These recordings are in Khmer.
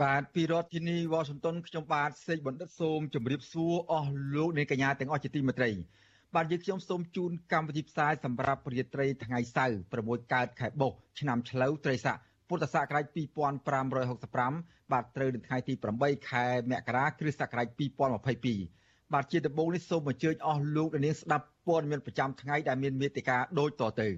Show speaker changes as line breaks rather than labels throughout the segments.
បាទពីរដ្ឋធានី Washington ខ្ញុំបាទសេកបណ្ឌិតសូមជម្រាបសួរអស់លោកអ្នកកញ្ញាទាំងអស់ជាទីមេត្រីបាទយើងខ្ញុំសូមជូនកម្មវិធីផ្សាយសម្រាប់ព្រាត្រីថ្ងៃសៅរ៍6កើតខែបុស្សឆ្នាំឆ្លូវត្រីស័កពុទ្ធសករាជ2565បាទត្រូវនៅថ្ងៃទី8ខែមករាគ្រិស្តសករាជ2022បាទជាដំបូងនេះសូមអញ្ជើញអស់លោកអ្នកនាងស្ដាប់ព័ត៌មានប្រចាំថ្ងៃដែលមានមេតិការដូចតទៅ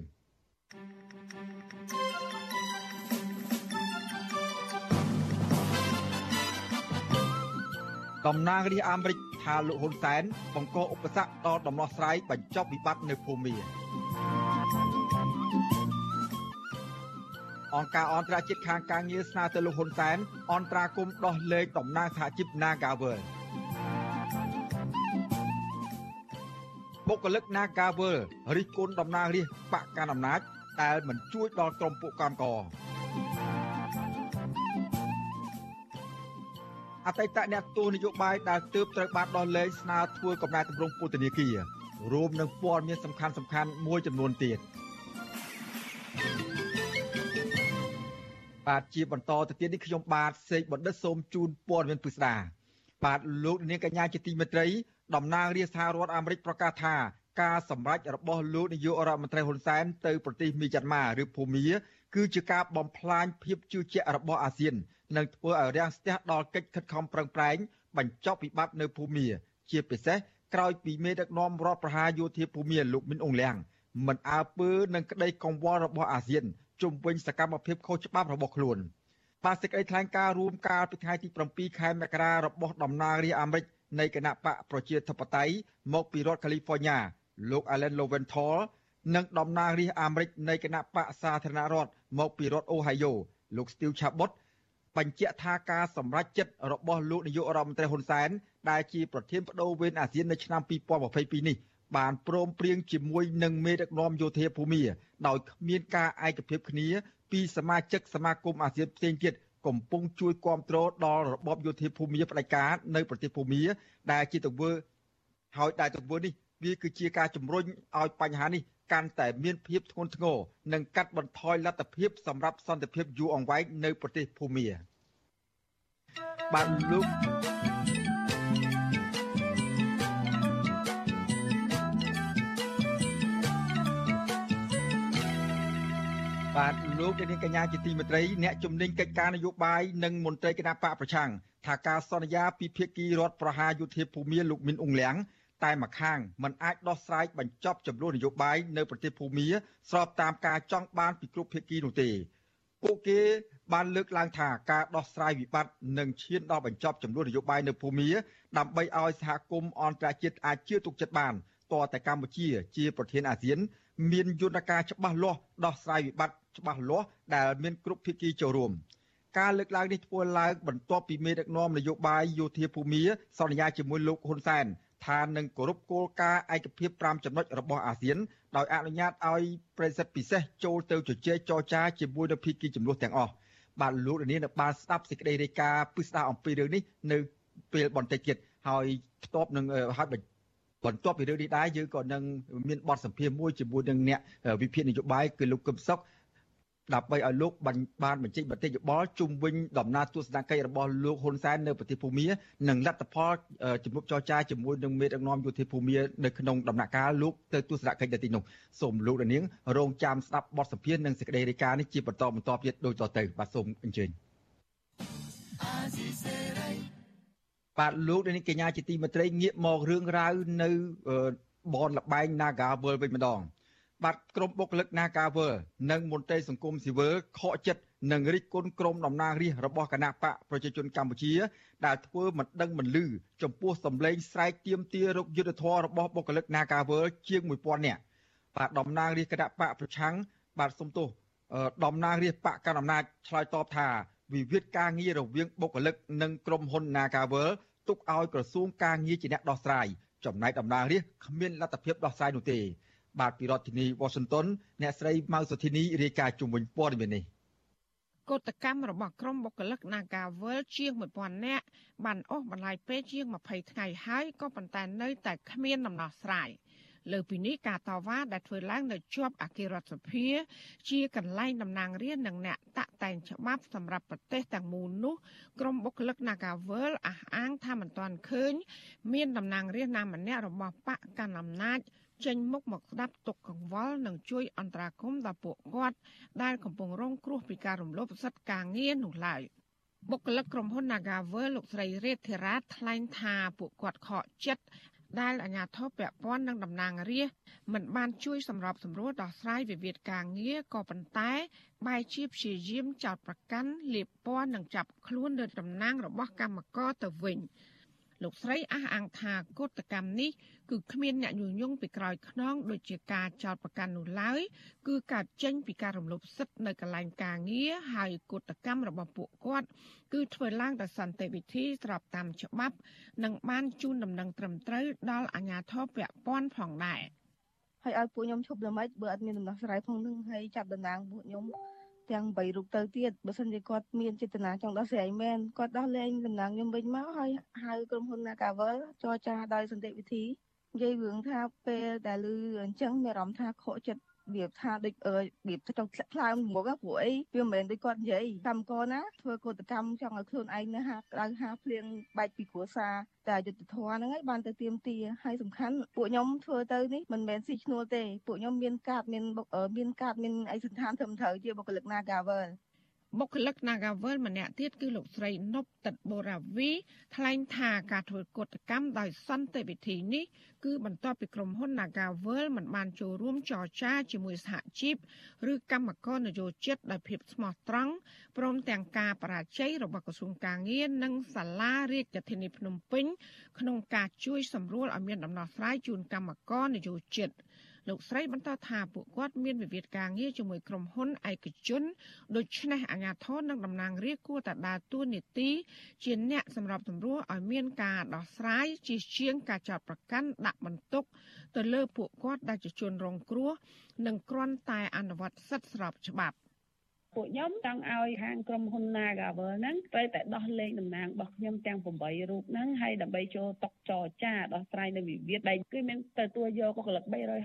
តំណាងរាជអាមេរិកថាលោកហ៊ុនសែនបង្កឧបសគ្គដល់ដំណោះស្រាយបញ្ចប់វិបត្តិនៅភូមាអង្គការអន្តរជាតិខាងការងារស្នើទៅលោកហ៊ុនសែនអន្តរាគមដោះលែងតំណាងសហជីព Nagavel បុគ្គលិក Nagavel រិះគន់តំណាងរាស្ត្របកកណ្ដាលអំណាចដែលមិនជួយដល់ក្រុមពួកកម្មករ អតីតអ្នកទស្សនយោបាយដែលទើបត្រូវបានដោះលែងស្នើធ្វើកំណែតម្រង់ពន្ធនាគាររួមនឹងព័ត៌មានសំខាន់សំខាន់មួយចំនួនទៀតបាទជាបន្តទៅទៀតនេះខ្ញុំបាទសេកបណ្ឌិតសូមជូនព័ត៌មានពិស្ដាបាទលោកនាងកញ្ញាជាទីមេត្រីតំណាងរាជសហរដ្ឋអាមេរិកប្រកាសថាការសម្រេចរបស់លោកនាយករដ្ឋមន្ត្រីហ៊ុនសែនទៅប្រទេសមីយ៉ាន់ម៉ាឬភូមាគឺជាការបំផ្លាញភាពជឿជាក់របស់អាស៊ាននិងធ្វើឲ្យរាំងស្ទះដល់កិច្ចខិតខំប្រឹងប្រែងបញ្ចប់វិបត្តិនៅភូមា ជាពិសេសក្រោយពីមេដឹកនាំរដ្ឋប្រហារយោធាភូមាលោកមីនអងលៀងមិនអើពើនឹងក្តីកង្វល់របស់អាស៊ានជុំវិញសកម្មភាពខុសច្បាប់របស់ខ្លួនបាទសេចក្តីថ្លែងការណ៍រួមកាលពីថ្ងៃទី7ខែមករារបស់តំណាងរាស្ត្រអាមេរិកនៃគណៈបកប្រជាធិបតេយ្យមកពីរដ្ឋកាលីហ្វ័រញ៉ាលោក Allen Lowenthal និងតំណាងរាស្ត្រអាមេរិកនៃគណៈបកសាធារណរដ្ឋមកពីរដ្ឋអូហាយ៉ូលោក Steve Chabot បញ្ជាក់ថាការសម្រេចចិត្តរបស់លោកនាយករដ្ឋមន្ត្រីហ៊ុនសែនដែលជាប្រធានបដូវវេនអាស៊ាននៅឆ្នាំ2022នេះបានព្រមព្រៀងជាមួយនឹងមេដឹកនាំយោធាភូមាដោយគ្មានការឯកភាពគ្នាពីសមាជិកសមាគមអាស៊ានផ្សេងទៀតកំពុងជួយគ្រប់គ្រងដល់របបយោធាភូមាផ្ដាច់ការនៅប្រទេសភូមា ដែលជាទង្វើហើយដែលទង្វើនេះវាគឺជាការជំរុញឲ្យបញ្ហានេះ កាន់តែមានភាពធ្ងន់ធ្ងរនិងកាត់បន្ថយលទ្ធភាពសម្រាប់សន្តិភាពយូរអង្វែងនៅប្រទេសភូមាបាទលោកបាទលោកនាងកញ្ញាជាទីមេត្រីអ្នកជំនាញកិច្ចការនយោបាយនិងមន្ត្រីគណៈបកប្រឆាំងថាការសន្យាពីភាគីរដ្ឋប្រហារយោធាភូមាលោកមីនអ៊ុងលៀង តែម្ខាងมันអាចដោះស្រាយបញ្ចប់ចំនួននយោបាយនៅប្រទេសភូមាស្របតាមការចង់បានពីគ្រប់ភាគីនោះទេពួកគេបានលើកឡើងថាការដោះស្រាយវិបត្តិនឹងឈានដល់បញ្ចប់ចំនួននយោបាយនៅភូមាដើម្បីឲ្យសហគមន៍អន្តរជាតិអាចជឿទុកចិត្តបានតរតែកម្ពុជាជាប្រធានអាស៊ាន មានយន្តការច្បាស់លាស់ដោះស្រាយវិបត្តិច្បាស់លាស់ដែលមានគ្រប់ភាគីចូលរួមការលើកឡើងនេះធ្វើឡើងបន្ទាប់ពីមេដឹកនាំនយោបាយយោធាភូមាសន្យាជាមួយលោកហ៊ុនសែន ថានឹងគោរពគោលការណ៍ឯកភាព5ចំណុចរបស់អាស៊ានដោយអនុញ្ញាតឲ្យប្រសិទ្ធពិសេសចូលទៅជជែកចរចាជាមួយនឹងភាគីចំនួនទាំងអស់បាទលោកលាននៅបានស្ដាប់សេចក្តីរាយការណ៍ពិស្ដារអំពីរឿងនេះនៅពេលបន្តិចទៀតហើយផ្ទាប់នឹងហើយបន្ទាប់ពីរឿងនេះដែរយើងក៏នឹងមានបទសម្ភាសន៍មួយជាមួយនឹងអ្នកវិភាគនយោបាយគឺលោកកឹមសុខ ដើម្បីឲ្យលោកបានបញ្ចេញមតិយោបល់ជុំវិញដំណើរទស្សនកិច្ចរបស់លោកហ៊ុនសែននៅប្រទេសភូមានិងលទ្ធផលជំនួបចរចាជាមួយនឹងមេដឹកនាំយោធាភូមានៅក្នុងដំណាក់កាលលោកទៅទស្សនកិច្ចនៅទីនោះសូមលោកនាងរងចាំស្ដាប់បទសម្ភាសន៍និងសេចក្តីរាយការណ៍នេះជាបន្តបន្តទៀតដូចតទៅបាទសូមអញ្ជើញបាទលោកនាងកញ្ញាជាទីមេត្រីងាកមករឿងរ៉ាវនៅបនលបែង Naga World វិញម្ដង បាទក្រុមបុគ្គលិក Nagavel និងមន្ត្រីសង្គមស៊ីវិលខកចិត្តនិងរិះគន់ក្រុមតំណាងរាស្ត្ររបស់គណៈបកប្រជាជនកម្ពុជា ដែលធ្វើមិនដឹងមិនលឺចំពោះសម្លេងស្រែកទាមទាររកយុទ្ធធររបស់បុគ្គលិក Nagavel ជាង1000នាក់បាទតំណាងរាស្ត្រគណៈបកប្រឆាំងបាទសុំទោសតំណាងរាស្ត្របកកណ្ដាលអំណាចឆ្លើយតបថាវិវាទការងាររវាងបុគ្គលិកនិងក្រុមហ៊ុន Nagavel ទុកឲ្យក្រសួងការងារជាអ្នកដោះស្រាយចំណែកតំណាងរាស្ត្រគ្មានលទ្ធភាពដោះស្រាយនោះទេ បាទពីរដ្ឋធានី Washington អ្នកស្រីម៉ៅសុធីនីរាយការណ៍ជុំវិញព័ត៌មាននេះ
កតកម្មរបស់ក្រុមបុគ្គលិក Nagawal ជាង1000នាក់បានអស់បន្លាយពេលជាង20ថ្ងៃហើយក៏ប៉ុន្តែនៅតែគ្មានដំណោះស្រាយលើពីនេះការតវ៉ាដែលធ្វើឡើងនៅជាប់អគាររដ្ឋសភា ជាកន្លែងតំណាងរាស្ត្រនិងអ្នកតាក់តែងច្បាប់សម្រាប់ប្រទេសទាំងមូលនោះក្រមបុគ្គលិក Nagawal អះអាងថាមិនទាន់ឃើញ មានតំណាងរាស្ត្រណាម្នាក់របស់បកកណ្ដាលអំណាច ចេញមុខមកស្ដាប់ទុកកង្វល់និងជួយអន្តរាគមន៍ដល់ពួកគាត់ដែលកំពុងរងគ្រោះពីការរំលោភសិទ្ធិការងារនោះឡើយបុគ្គលិកក្រុមហ៊ុន Nagavel លោកស្រីរេតធីរ៉ាថ្លែងថាពួកគាត់ខកចិត្តដែលអាជ្ញាធរពាក់ព័ន្ធនឹងតំណាងរាស្ត្រមិនបានជួយសម្របសម្រួលដោះស្រាយវិវាទការងារក៏ប៉ុន្តែបែរជាព្យាយាមចោទប្រកាន់លាបពណ៌និងចាប់ខ្លួនលើតំណាងរបស់កម្មករទៅវិញ។ លោកស្រីអះអាងថាកុតកម្មនេះគឺគ្មានអ្នកញុយញងពីក្រោយខ្នងដូចជាការចោទប្រកាន់នោះឡើយគឺកើតចេញពីការរំលោភសិទ្ធិនៅកន្លែងការងារហើយកុតកម្មរបស់ពួកគាត់គឺធ្វើឡើងដោយសន្តិវិធីស្របតាមច្បាប់ និងបានជូនដំណឹងត្រឹមត្រូវដល់អាជ្ញាធរពាក់ព័ន្ធផងដែរ
ហើយឲ្យពួកខ្ញុំឈប់ល្មិចបើអត់មានដំណោះស្រាយផងនឹងហើយចាប់តំណាងពួកខ្ញុំ ទាំង3រូបទៅទៀតបើសិនជាគាត់មានចេតនាចង់ដោះស្រាយមែនគាត់ដោះលែងតំណែងខ្ញុំវិញមកហើយហៅក្រុមហ៊ុន Nagavel ចរចាដោយសន្តិវិធីនិយាយរឿងថាពេលដែលឮអញ្ចឹងមានអារម្មណ៍ថាខកចិត្ត របៀបថាដូចអឺរបៀបចង់ធ្លាក់ថ្លើមហ្មងព្រោះអីវាមិនមែនដូចគាត់និយាយកម្មករណាធ្វើកោតកម្មចង់ឲ្យខ្លួនឯងនៅហាក្តៅហាភ្លៀងបែកពីគ្រួសារតែយុទ្ធធម៌ហ្នឹងឯងបានទៅទៀមទាហើយសំខាន់ពួកខ្ញុំធ្វើទៅនេះមិនមែនស៊ីឈ្នួលទេពួកខ្ញុំមានកាតមានមានកាតមានឯកសន្តានត្រឹមត្រូវជាបុគ្គលិក Nagavel
បុគ្គលិក Nagavel ម្នាក់ទៀតគឺលោកស្រីនប់តិតបូរាវីថ្លែងថាការធ្វើកតកម្មដោយសន្តិវិធីនេះគឺបន្ទាប់ពីក្រុមហ៊ុន Nagavel មិនបានចូលរួមចរចាជាមួយសហជីពឬកម្មករនយោជិតដោយភាពស្មោះត្រង់ព្រមទាំងការបរាជ័យរបស់ក្រសួងការងារនិងសាលារាជធានីភ្នំពេញក្នុងការជួយសម្រួលឲ្យមានដំណោះស្រាយជូនកម្មករនយោជិត។ លោកស្រីបន្តថាពួកគាត់មានវិវាទការងារជាមួយក្រុមហ៊ុនឯកជនដូច្នេះអាជ្ញាធរនិងតំណាងរាស្ត្រគួរតែដើរតួនាទីជាអ្នកសម្របសម្រួលឲ្យមានការដោះស្រាយជាជាងការចោទប្រកាន់ដាក់បន្ទុក ទៅលើពួកគាត់ដែលជាជនរងគ្រោះនិងគ្រាន់តែអនុវត្តសិទ្ធិស្របច្បាប់
ពួកខ្ញុំចង់ឲ្យខាងក្រុមហ៊ុន Nagavel ហ្នឹងត្រូវតែដោះលែងតំណែងរបស់ខ្ញុំទាំង8រូបហ្នឹងហើយដើម្បីចូលតុចរចាដោះស្រាយនៅវិវាទដែលគឺមានទទួលយកបុគ្គលិក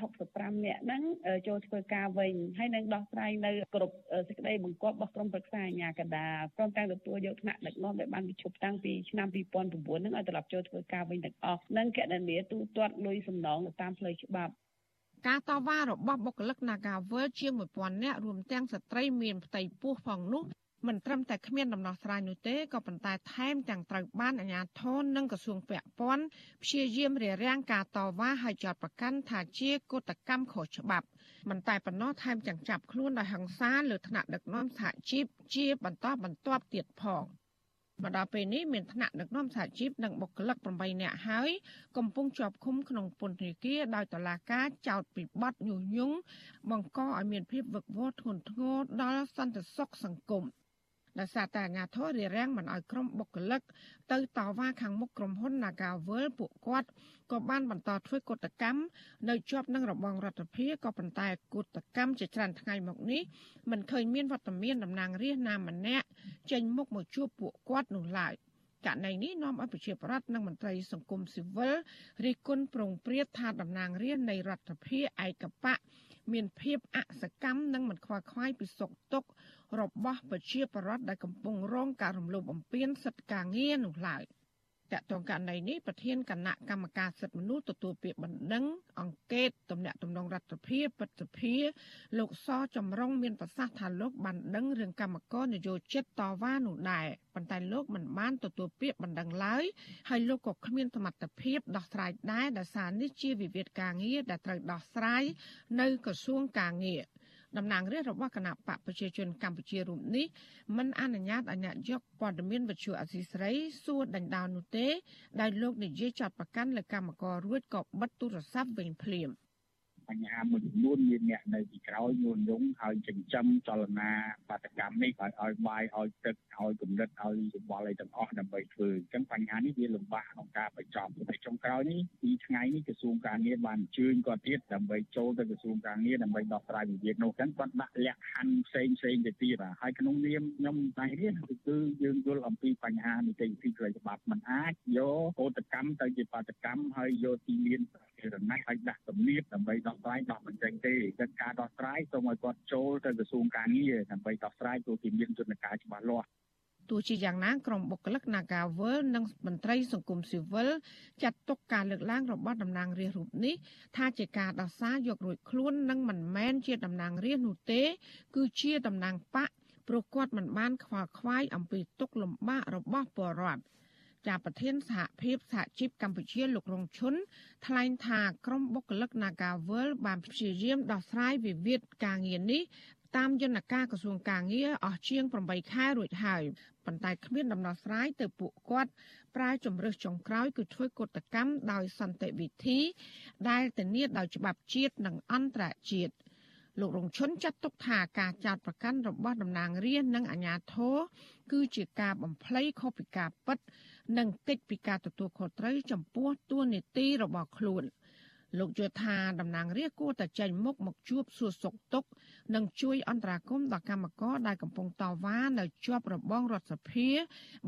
365នាក់ហ្នឹងចូលធ្វើការវិញហើយនឹងដោះស្រាយនៅគ្រប់សេចក្តីបង្គាប់របស់ក្រុមប្រឹក្សាអាជ្ញាកណ្ដាលព្រមទាំងទទួលយកថ្នាក់ដឹកនាំដែលបានវិជុបតាំងពីឆ្នាំ2009ហ្នឹងឲ្យត្រឡប់ចូលធ្វើការវិញទាំងអស់និងកណនីទូទាត់លុយសំណងទៅតាមផ្លូវច្បាប់
ការតវ៉ារបស់បុគ្គលិក Nagavel ជាង1000នាក់រួមទាំងស្ត្រីមានផ្ទៃពោះផងនោះមិនត្រឹមតែគ្មានដំណោះស្រាយនោះទេក៏ប៉ុន្តែថែមទាំងត្រូវបានអាជ្ញាធរនិងក្រសួងពាក់ព័ន្ធព្យាយាមរារាំងការតវ៉ាឲ្យចាត់ប្រកាន់ថាជាកុតកម្មខុសច្បាប់មិនតែប៉ុណ្ណោះថែមទាំងចាប់ខ្លួនដោយហិង្សាលើថ្នាក់ដឹកនាំសហជីពជាបន្តបន្ទាប់ទៀតផង។ មកដល់ពេលនេះមានថ្នាក់ដឹកនាំសហជីពនិងបុគ្គលិក8នាក់ហើយកំពុងជាប់ឃុំក្នុងពន្ធនាគារដោយតុលាការចោទពីបទញុះញង់បង្កឲ្យមានភាពវឹកវរធ្ងន់ធ្ងរដល់សន្តិសុខសង្គម ដោយសារតែអាញាធររារាំងមិនឲ្យក្រុមបុគ្គលិកទៅតវ៉ាខាងមុខក្រុមហ៊ុន Nagavel ពួកគាត់ក៏បានបន្តធ្វើកតកម្មនៅជាប់នឹងរបងរដ្ឋាភិបាលក៏ប៉ុន្តែកតកម្មជាច្រើនថ្ងៃមកនេះមិនឃើញមានវត្តមានតំណាងរាស្ត្រណាម្នាក់ចេញមុខមកជួបពួកគាត់នោះឡើយករណីនេះនាំឲ្យប្រជាប្រដ្ឋនិងមន្ត្រីសង្គមស៊ីវិលរិះគន់ប្រងព្រាតថាតំណាងរាស្ត្រនៃរដ្ឋាភិបាលឯកបៈមានភាពអសកម្មនិងមិនខ្វល់ខ្វាយពីសុខទុក្ខ របស់ប្រជាពលរដ្ឋដែលកំពុងរងការរំលោភបំពានសិទ្ធិការងារនោះឡើយតកតងករណីនេះប្រធានគណៈកម្មការសិទ្ធិមនុស្សទទួលពាក្យបណ្ដឹងអង្គការតំណាក់តំណងរដ្ឋាភិបាលបិទសភាលោកសចម្រុងមានប្រសាសន៍ថាលោកបានដឹងរឿងកម្មករនយោជិតតវ៉ានោះដែរប៉ុន្តែលោកមិនបានទទួលពាក្យបណ្ដឹងឡើយហើយលោកក៏គ្មានសមត្ថភាពដោះស្រាយដែរដោយសារនេះជាវិវាទការងារដែលត្រូវដោះស្រាយនៅក្រសួងការងារ តំណាងរាស្ត្ររបស់គណៈបកប្រជាជនកម្ពុជារូបនេះមិនអនុញ្ញាតឲ្យអ្នកយកព័ត៌មានវិទ្យុអសីស្រីសួរដេញដោលនោះទេដែលលោកនិយាយចាត់ប្រកាន់លើកម្មកររួចក៏បិទទូរស័ព្ទវិញភ្លាម
បញ្ហាមួយចំនួនមានអ្នកនៅពីក្រោយញុនយងហើយចិញ្ចឹមចលនាបាតកម្មនេះឲ្យឲ្យបាយឲ្យទឹកឲ្យគំនិតឲ្យសុបល់អីទាំងអស់ដើម្បីធ្វើអញ្ចឹងបញ្ហានេះវាលំបាកក្នុងការបញ្ចប់តែចុងក្រោយនេះពីថ្ងៃនេះក្រសួងការងារបានអញ្ជើញគាត់ទៀតដើម្បីចូលទៅក្រសួងការងារដើម្បីដោះស្រាយវិវាទនោះអញ្ចឹងគាត់ដាក់លក្ខខណ្ឌផ្សេងផ្សេងទៅទៀតហើយក្នុងនាមខ្ញុំតែនេះគឺយើងយល់អំពីបញ្ហានីតិវិធីផ្លូវច្បាប់มันអាចយកកោតកម្មទៅជាបាតកម្មហើយយកទីមានជារណះឲ្យដាក់គំនាបដើម្បីដោះស្រាយដោះមិនចេញទេតែការដោះស្រាយសូមឲ្យគាត់ចូលទៅក្រសួងការងារដើម្បីដោះស្រាយទូទីមានយន្តការច្បាស់លាស់
ទោះជាយ៉ាងណាក្រុមបុគ្គលិក Nagavel និងមន្ត្រីសង្គមស៊ីវិលចាត់ទុកការលើកឡើងរបស់តំណាងរាស្ត្ររូបនេះថាជាការដោះសារយករួចខ្លួននិងមិនមែនជាតំណាងរាស្ត្រនោះទេ គឺជាតំណាងបកព្រោះគាត់មិនបានខ្វល់ខ្វាយអំពីទុកលំបាករបស់ពលរដ្ឋ ជាប្រធានសហភាពសហជីពកម្ពុជាលោករងឈុនថ្លែងថាក្រុមបុគ្គលិក Nagavel បានព្យាយាមដោះស្រាយវិវាទការងារនេះតាមយន្តការក្រសួងការងារអស់ជាង8ខែរួចហើយប៉ុន្តែគ្មានដំណោះស្រាយទៅពួកគាត់ប្រើជំរើសចុងក្រោយគឺធ្វើកតកម្មដោយសន្តិវិធី ដែលធានាដោយច្បាប់ជាតិនិងអន្តរជាតិលោករងឈុនចាត់ទុកថាការចោទប្រកាន់របស់តំណាងរាស្ត្រនិងអាជ្ញាធរគឺជាការបំភ្លៃខុសពីការពិត និងកិច្ចពីការទទួលខុសត្រូវចំពោះតួនាទីរបស់ខ្លួន។លោកយល់ថាតំណាងរាស្ត្រគួរតែចេញមុខមកជួបសួរសុខទុក្ខនិងជួយអន្តរាគមន៍ដល់កម្មករដែលកំពុងតវ៉ានៅជាប់របងរដ្ឋសភា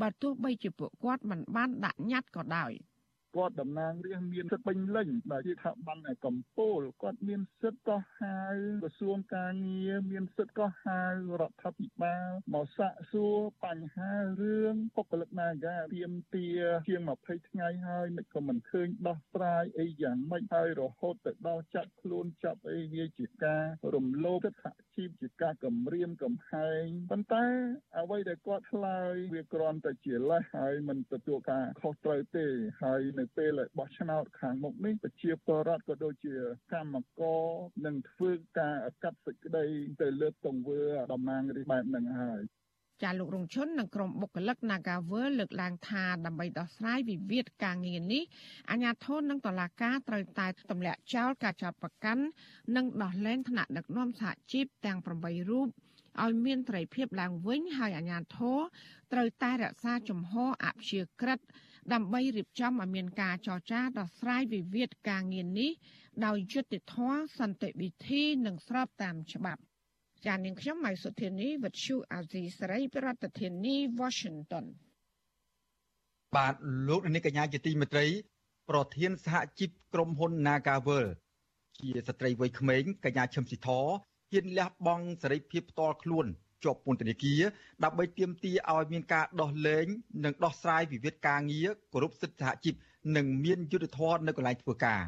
បើទោះបីជាពួកគាត់មិនបានដាក់ញត្តិក៏ដោយ។
គាត់តំណាងរាស្ត្រមានសិទ្ធិពេញលេញដែលជាថាបានកម្ពុជាគាត់មានសិទ្ធិក៏ហៅក្រសួងការងារមានសិទ្ធិក៏ហៅរដ្ឋាភិបាលមកសាកសួរបញ្ហារឿងបុគ្គលិកនាការទៀមទាជាង20ថ្ងៃហើយមិនក៏មិនឃើញដោះស្រាយអីយ៉ាងម៉េចហើយរហូតទៅដល់ចាត់ខ្លួនចាប់អីវាជាការរំលោភសិទ្ធិសហជីពជាការគំរាមកំហែងប៉ុន្តែអ្វីដែលគាត់ឆ្លើយវាគ្រាន់តែជាលេសហើយមិនទទួលការខុសត្រូវទេហើយនៅពេលបោះឆ្នោតខាងមុខនេះប្រជាពលរដ្ឋក៏ដូចជាកម្មករនឹងធ្វើការកាត់សេចក្តីទៅលើទង្វើតំណាងរាស្ត្របែបហ្នឹងហើយ
ចាលោករងឈុននិងក្រុមបុគ្គលិក Nagavel លើកឡើងថាដើម្បីដោះស្រាយវិវាទការងារនេះអាជ្ញាធរនិងតុលាការត្រូវតែទម្លាក់ចោលការចោទប្រកាន់និងដោះលែងថ្នាក់ដឹកនាំសហជីពទាំង8រូបឲ្យមានត្រីភាពឡើងវិញហើយអាជ្ញាធរត្រូវតែរក្សាជំហរអព្យាក្រឹត ដើម្បីរៀបចំឲ្យមានការចរចាដោះស្រាយវិវាទការងារនេះ ដោយយុត្តិធម៌សន្តិវិធីនិងស្របតាមច្បាប់ចាននាងខ្ញុំម៉ៃសុធានីវិទ្យុអាស៊ីសេរីប្រធានាធិបតី Washington
បាទលោកនាងកញ្ញាជាទីមេត្រី ប្រធានសហជីពក្រុមហ៊ុន Nagavel ជាស្ត្រីវ័យក្មេងកញ្ញាឈឹមស៊ីធហ៊ានលះបង់សេរីភាពផ្ទាល់ខ្លួន ជាប់ពន្ធនាគារដើម្បីទាមទារឲ្យមានការដោះលែងនិងដោះស្រាយវិវាទការងារគោរពសិទ្ធិសហជីពនិងមានយុត្តិធម៌នៅកន្លែងធ្វើការ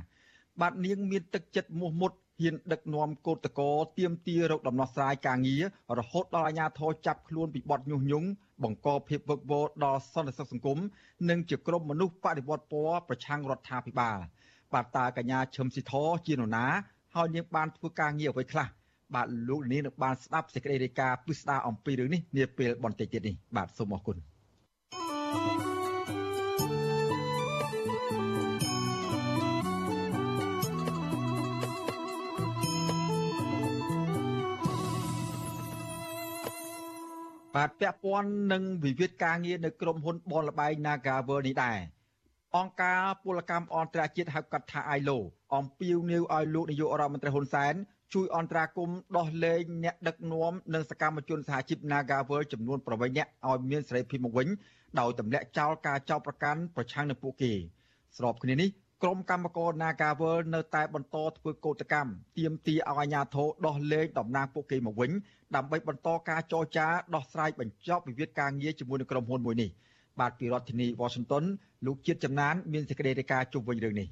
បាទនាងមានទឹកចិត្តមោះមុតហ៊ានដឹកនាំកោតកោទៀមទារោគដំណោះស្រាយការងាររហូតដល់អាជ្ញាធរចាប់ខ្លួនពីបទញុះញង់បង្កភាពវឹកវរដល់សន្តិសុខសង្គមនិងជាក្រុមមនុស្សបដិវត្តពណ៌ប្រឆាំងរដ្ឋាភិបាលបាទតាកញ្ញាឈឹមស៊ីធជានរណាហើយនាងបានធ្វើការងារអ្វីខ្លះ បាទលោកនាងនឹងបានស្ដាប់សេចក្តីរាយការណ៍ពិស្ដារអំពីរឿងនេះនាពេលបន្តិចទៀតនេះបាទសូមអរគុណបាទពាក់ព័ន្ធនឹងវិវាទការងារនៅក្រុមហ៊ុនបនលបែង Nagavel នេះដែរអង្គការពលកម្មអន្តរជាតិហៅកាត់ថា ILO អំពាវនាវឲ្យលោកនាយករដ្ឋមន្ត្រីហ៊ុនសែន ជួយអន្តរាគមន៍ដោះលែងអ្នកដឹកនាំនិងសកម្មជនសហជីព Nagavel ចំនួន8នាក់ឲ្យមានសេរីភាពមកវិញដោយទម្លាក់ចោលការចោទប្រកាន់ប្រឆាំងនឹងពួកគេស្របគ្នានេះក្រុមកម្មករ Nagavel នៅតែបន្តធ្វើកោតកម្មទាមទារឲ្យអាជ្ញាធរដោះលែងតំណាងពួកគេមកវិញដើម្បីបន្តការចរចាដោះស្រាយបញ្ចប់វិវាទការងារជាមួយនឹងក្រុមហ៊ុនមួយនេះបាទពីរដ្ឋធានី Washington លោកជាតិចំណាន មានសេចក្តីរាយការណ៍ជុំវិញរឿងនេះ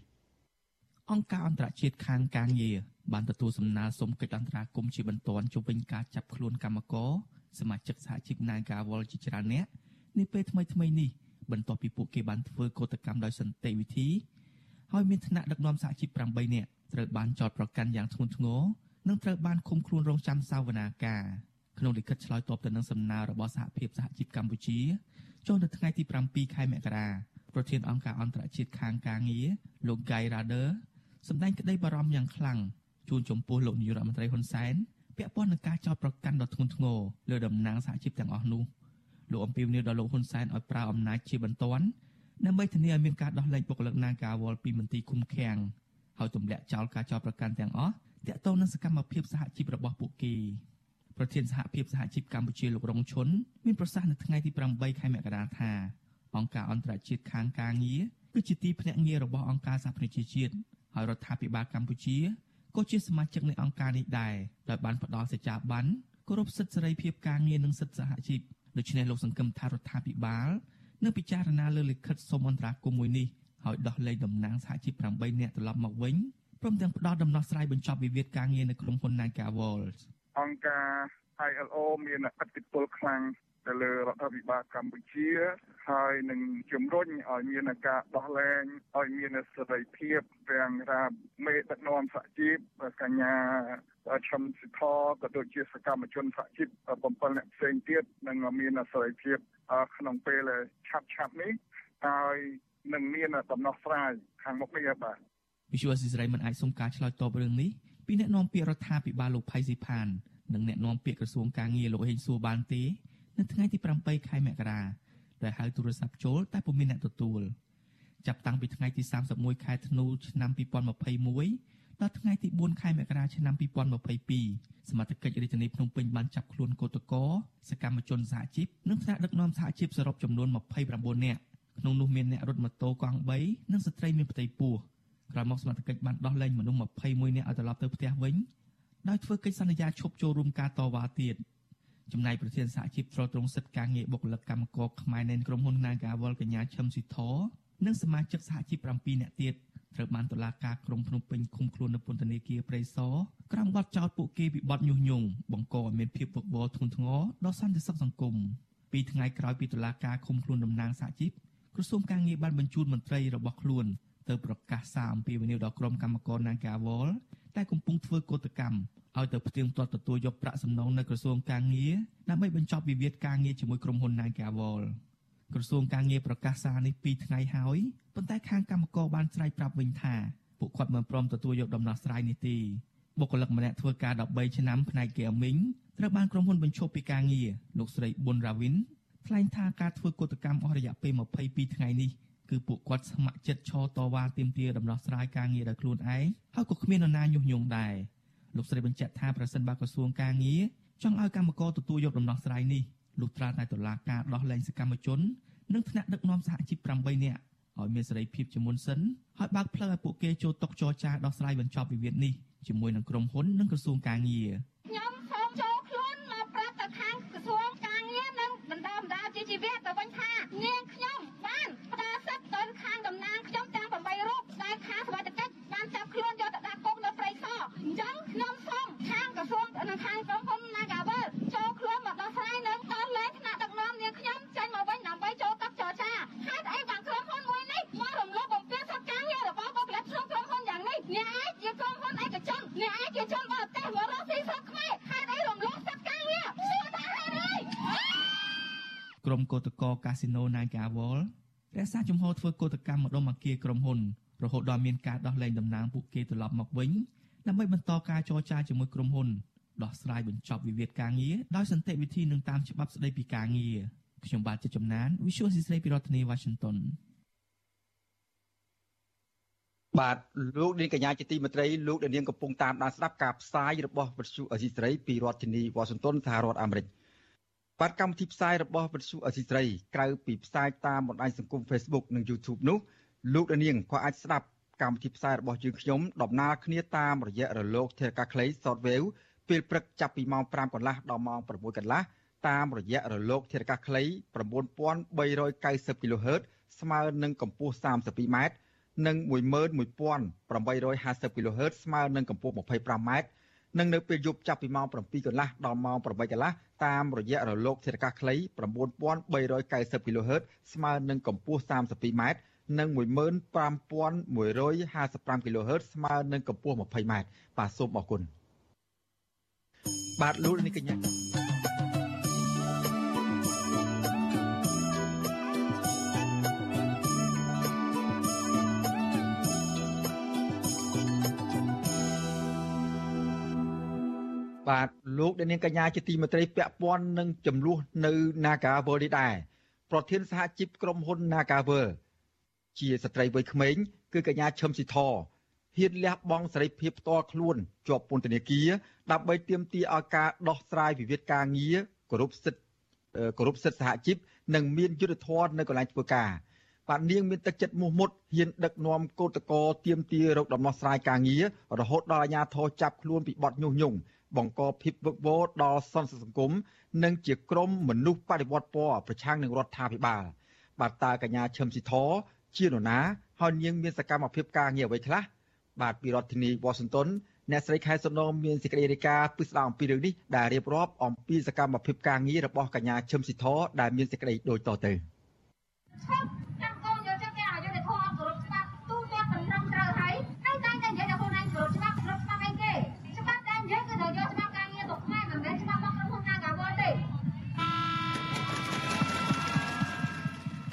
អង្គការអន្តរជាតិខាងការងារ បានទទួលសំណើសុំកិច្ចអន្តរាគមន៍ជាបន្ទាន់ជុំវិញការចាប់ខ្លួនកម្មករសមាជិកសហជីព Nagawal ជាច្រើនអ្នកនាពេលថ្មីថ្មីនេះបន្ទាប់ពីពួកគេបានធ្វើកោតកម្មដោយសន្តិវិធីហើយមានថ្នាក់ដឹកនាំសហជីព8នាក់ត្រូវបានចោទប្រកាន់យ៉ាងធ្ងន់ធ្ងរនិងត្រូវបានឃុំខ្លួនរងចាំសាវនាការក្នុងលិខិតឆ្លើយតបទៅនឹងសំណើរបស់សហភាពសហជីពកម្ពុជាចុះនៅថ្ងៃទី7ខែមករាប្រធានអង្គការអន្តរជាតិខាងការងារលោក Guy Rader សម្ដែងក្តីបារម្ភយ៉ាងខ្លាំង ជូនចំពោះលោកនាយករដ្ឋមន្ត្រីហ៊ុនសែនពាក់ព័ន្ធនឹងការចោទប្រកាន់ដ៏ធ្ងន់ធ្ងរលើតំណាងសហជីពទាំងអស់នោះលោកអំពីវនីដល់លោកហ៊ុនសែនឲ្យប្រើអំណាចជាបន្ទាន់ដើម្បីធានាឲ្យមានការដោះលែងបុគ្គលិកនាការវល់ពីមន្ទីរឃុំឃាំងហើយទម្លាក់ចោលការចោទប្រកាន់ទាំងអស់តាក់ទងនឹងសកម្មភាពសហជីពរបស់ពួកគេប្រធានសហភាពសហជីពកម្ពុជាលោករងឈុនមានប្រសាសន៍នៅថ្ងៃទី8ខែមករាថាអង្គការអន្តរជាតិខាងការងារគឺជាទីភ្នាក់ងាររបស់អង្គការសហប្រជាជាតិហើយរដ្ឋាភិបាលកម្ពុជា ក៏ជាសមាជិកនៃអង្គការនេះដែរដោយបានផ្ដល់សេចក្ដីបានគោរពសិទ្ធិសេរីភាពការងារនិងសិទ្ធិសហជីពដូច្នេះលោកសង្ឃឹមថារដ្ឋាភិបាលនឹងពិចារណាលើលិខិតសុំអន្តរាគមន៍មួយនេះហើយដោះលែងតំណាងសហជីព8នាក់ត្រឡប់មកវិញព្រមទាំងផ្ដល់ដំណោះស្រាយបញ្ចប់វិវាទការងារនៅក្នុងហ៊ុន Naga World
អង្គការ ILO មានឥទ្ធិពលខ្លាំង ទៅលើរដ្ឋាភិបាលកម្ពុជា ហើយនឹងជំរុញឲ្យមានការដោះលែងឲ្យមានសេរីភាពទាំងថាមេដឹកនាំសហជីពកញ្ញាឈឹមសិទ្ធក៏ដូចជាសកម្មជនសហជីព7អ្នកផ្សេងទៀតនឹងមានសេរីភាពក្នុងពេលឆាប់ឆាប់នេះហើយនឹងមានដំណោះស្រាយខាងមុខនេះបាទ
វិសុវស៊ីស្រីមិនអាចសុំការឆ្លើយតបរឿងនេះពីអ្នកនាំពាក្យរដ្ឋាភិបាលលោកផៃស៊ីផាននិងអ្នកនាំពាក្យក្រសួងការងារលោកហេងសួរបានទេ នៅថ្ងៃទី7ខែមករាដែលហៅទូរស័ព្ទចូលតែពុំមានអ្នកទទួលចាប់តាំងពីថ្ងៃទី31ខែធ្នូឆ្នាំ2021ដល់ថ្ងៃទី4ខែមករាឆ្នាំ2022សមត្ថកិច្ចរាជធានីភ្នំពេញបានចាប់ខ្លួនកោតកោសកម្មជនសហជីពនិងថ្នាក់ដឹកនាំសហជីពសរុបចំនួន29នាក់ក្នុងនោះមានអ្នករត់ម៉ូតូកង់3និងស្ត្រីមានផ្ទៃពោះក្រោយមកសមត្ថកិច្ចបានដោះលែងមនុស្ស21នាក់ឲ្យត្រឡប់ទៅផ្ទះវិញដោយធ្វើកិច្ចសន្យាឈប់ចូលរួមការតវ៉ាទៀត ចំណែកប្រធានសហជីពត្រួតត្រងសិទ្ធិការងារបុគ្គលិកកម្មករខ្មែរនៃក្រុមហ៊ុន Nagawal កញ្ញាឈឹមស៊ីធនិងសមាជិកសហជីព7នាក់ទៀតត្រូវបានតុលាការក្រុងភ្នំពេញឃុំខ្លួននៅពន្ធនាគារព្រៃសរក្រោមបទចោទពួកគេពីបទញុះញង់បង្កឲ្យមានភាពវឹកវរធ្ងន់ធ្ងរដល់សន្តិសុខសង្គមពីថ្ងៃក្រោយពីតុលាការឃុំខ្លួនតំណាងសហជីពក្រសួងការងារបានបញ្ជូនមន្ត្រីរបស់ខ្លួនទៅប្រកាសសារអំពីវិនិយោគដល់ក្រុមកម្មករ Nagawal ដែលកំពុងធ្វើកោតកម្ម ឲ្យទៅផ្ទៀងផ្ទាត់ទទួលយកប្រាក់សំណងនៅក្រសួងការងារដើម្បីបញ្ចប់វិវាទការងារជាមួយក្រុមហ៊ុន Nagawal ក្រសួងការងារប្រកាសសារនេះ2ថ្ងៃហើយប៉ុន្តែខាងកម្មករបានស្រែកប្រាប់វិញថាពួកគាត់មិនព្រមទទួលយកដំណោះស្រាយនេះទេបុគ្គលិកម្នាក់ធ្វើការ13ឆ្នាំផ្នែក gaming ត្រូវបានក្រុមហ៊ុនបញ្ឈប់ពីការងារលោកស្រីប៊ុនរាវិនថ្លែងថាការធ្វើកុតកម្មអស់រយៈពេល22ថ្ងៃនេះគឺពួកគាត់ស្ម័គ្រចិត្តឈរតវ៉ាទាមទារដំណោះស្រាយការងារដោយខ្លួនឯងហើយក៏គ្មាននរណាញុះញង់ដែរ លោកស្រីបញ្ជាក់ថាប្រសិនបើក្រសួងការងារចង់ឲ្យកម្មករទទួលយកដំណោះស្រាយនេះលុះត្រាតែតុលាការដោះលែងសកម្មជននិងថ្នាក់ដឹកនាំសហជីព8នាក់ឲ្យមានសេរីភាពជាមុនសិនហើយបើកផ្លូវឲ្យពួកគេចូលតុចរចាដោះស្រាយបញ្ចប់វិវាទនេះជាមួយនឹងក្រុមហ៊ុននិងក្រសួងការងារ
ខ្ញុំសូមចូលខ្លួនមកប្រាប់ទៅខាងក្រសួងការងារនិងបណ្ដាបណ្ដាជាជីវៈទៅវិញថានាងខ្ញុំបានផ្ដល់សិទ្ធិទៅខាងតំណាងខ្ញុំទាំង8រូបដែលខាងសវត្ថកិច្ចបានចាប់ខ្លួនយកទៅដាក់គុកនៅព្រៃសរអញ្ចឹងខ្ញុំសូមខាងក្រសួងនិងខាងក្រុមហ៊ុន Nagawal ចូលខ្លួនមកដោះស្រាយនិងដល់លែងថ្នាក់ដឹកនាំនាងខ្ញុំចេញមកវិញដើម្បីចូលតុចរចាហេតុអីបានក្រុមហ៊ុនមួយនេះមករំលោភបំពានសិទ្ធិការងាររបស់បុគ្គលិកក្នុងក្រុមហ៊ុនយ៉ាងនេះអ្នកឯងជាក្រុមហ៊ុនឯកជនអ្នកឯងជាជនបរទេសមករកស៊ីស្រុកខ្មែរហេតុអីរំលោភសិទ្ធិការងារសួរថាហេតុអី
ក្រុមកោតកោកា ស៊ីណូ Nagawal រក្សាជំហរធ្វើកោតកម្មម្ដុំអគារក្រុមហ៊ុនរហូតដល់មានការដោះលែងតំណាងពួកគេត្រឡប់មកវិញដើម្បីបន្តការចរចាជាមួយក្រុមហ៊ុនដោះស្រាយបញ្ចប់វិវាទការងារដោយសន្តិវិធីនិងតាមច្បាប់ស្តីពីការងារខ្ញុំបាទជាចំណាន Visual ស៊ីស្រីពីរដ្ឋធានី Washington
បាទលោកនាងកញ្ញាជាទីមេត្រីលោកនាងកំពុងតាមដានស្ដាប់ការផ្សាយរបស់វិទ្យុអេស៊ីស្រីពីរដ្ឋធានី Washington សហរដ្ឋអាមេរិក បាទកម្មវិធីផ្សាយរបស់វិទ្យុអេស៊ីស្រីក្រៅពីផ្សាយតាមបណ្ដាញសង្គម Facebook និង YouTube នោះលោកនាងក៏អាចស្ដាប់កម្មវិធីផ្សាយរបស់យើងខ្ញុំដំណើរគ្នាតាមរយៈរលកធាតុអាកាសខ្លី Shortwave ពេលព្រឹកចាប់ពីម៉ោង5កន្លះដល់ម៉ោង6កន្លះតាមរយៈរលកធាតុអាកាសខ្លី9390 kHz ស្មើនឹងកម្ពស់ 32m និង11850 kHz ស្មើនឹងកម្ពស់ 25m និងនៅពេលយប់ចាប់ពីម៉ោង7កន្លះដល់ម៉ោង8កន្លះ តាមរយៈរលកធាតុអាកាសខ្លី9390 kHz ស្មើនឹងកម្ពស់ 32m និង15155 kHz ស្មើនឹងកម្ពស់ 20m បាទសូមអរគុណបាទលោកនេះកញ្ញា បាទលោកអ្នកនាងកញ្ញាជាទីមេត្រីពាក់ព័ន្ធនឹងចំនួននៅ Nagavel នេះដែរប្រធានសហជីពក្រុមហ៊ុន Nagavel ជាស្ត្រីវ័យក្មេងគឺកញ្ញាឈឹមស៊ីធហ៊ានលះបង់សេរីភាពផ្ទាល់ខ្លួនជាប់ពន្ធនាគារដើម្បីទាមទារឲ្យការដោះស្រាយវិវាទការងារគោរពសិទ្ធិគោរពសិទ្ធិសហជីពនិងមានយុត្តិធម៌នៅកន្លែងធ្វើការបាទនាងមានទឹកចិត្តមោះមុតហ៊ានដឹកនាំកោតកោទៀមទារោគដំណោះស្រាយការងាររហូតដល់អាជ្ញាធរចាប់ខ្លួនពីបទញុះញង់ បង្កភាពវឹកវរដល់សន្តិសង្គមនិងជាក្រុមមនុស្សបដិវត្តពណ៌ប្រឆាំងនឹងរដ្ឋាភិបាលបាទតើកញ្ញាឈឹមស៊ីធជានរណាហើយនាងមានសកម្មភាពការងារអ្វីខ្លះបាទពីរដ្ឋធានីវ៉ាស៊ីនតោនអ្នកស្រីខែសំណងមានសេចក្តីរាយការណ៍ពិស្ដារអំពីរឿងនេះដែលរៀបរាប់អំពីសកម្មភាពការងាររបស់កញ្ញាឈឹមស៊ីធដែលមានសេចក្តីដូចតទៅ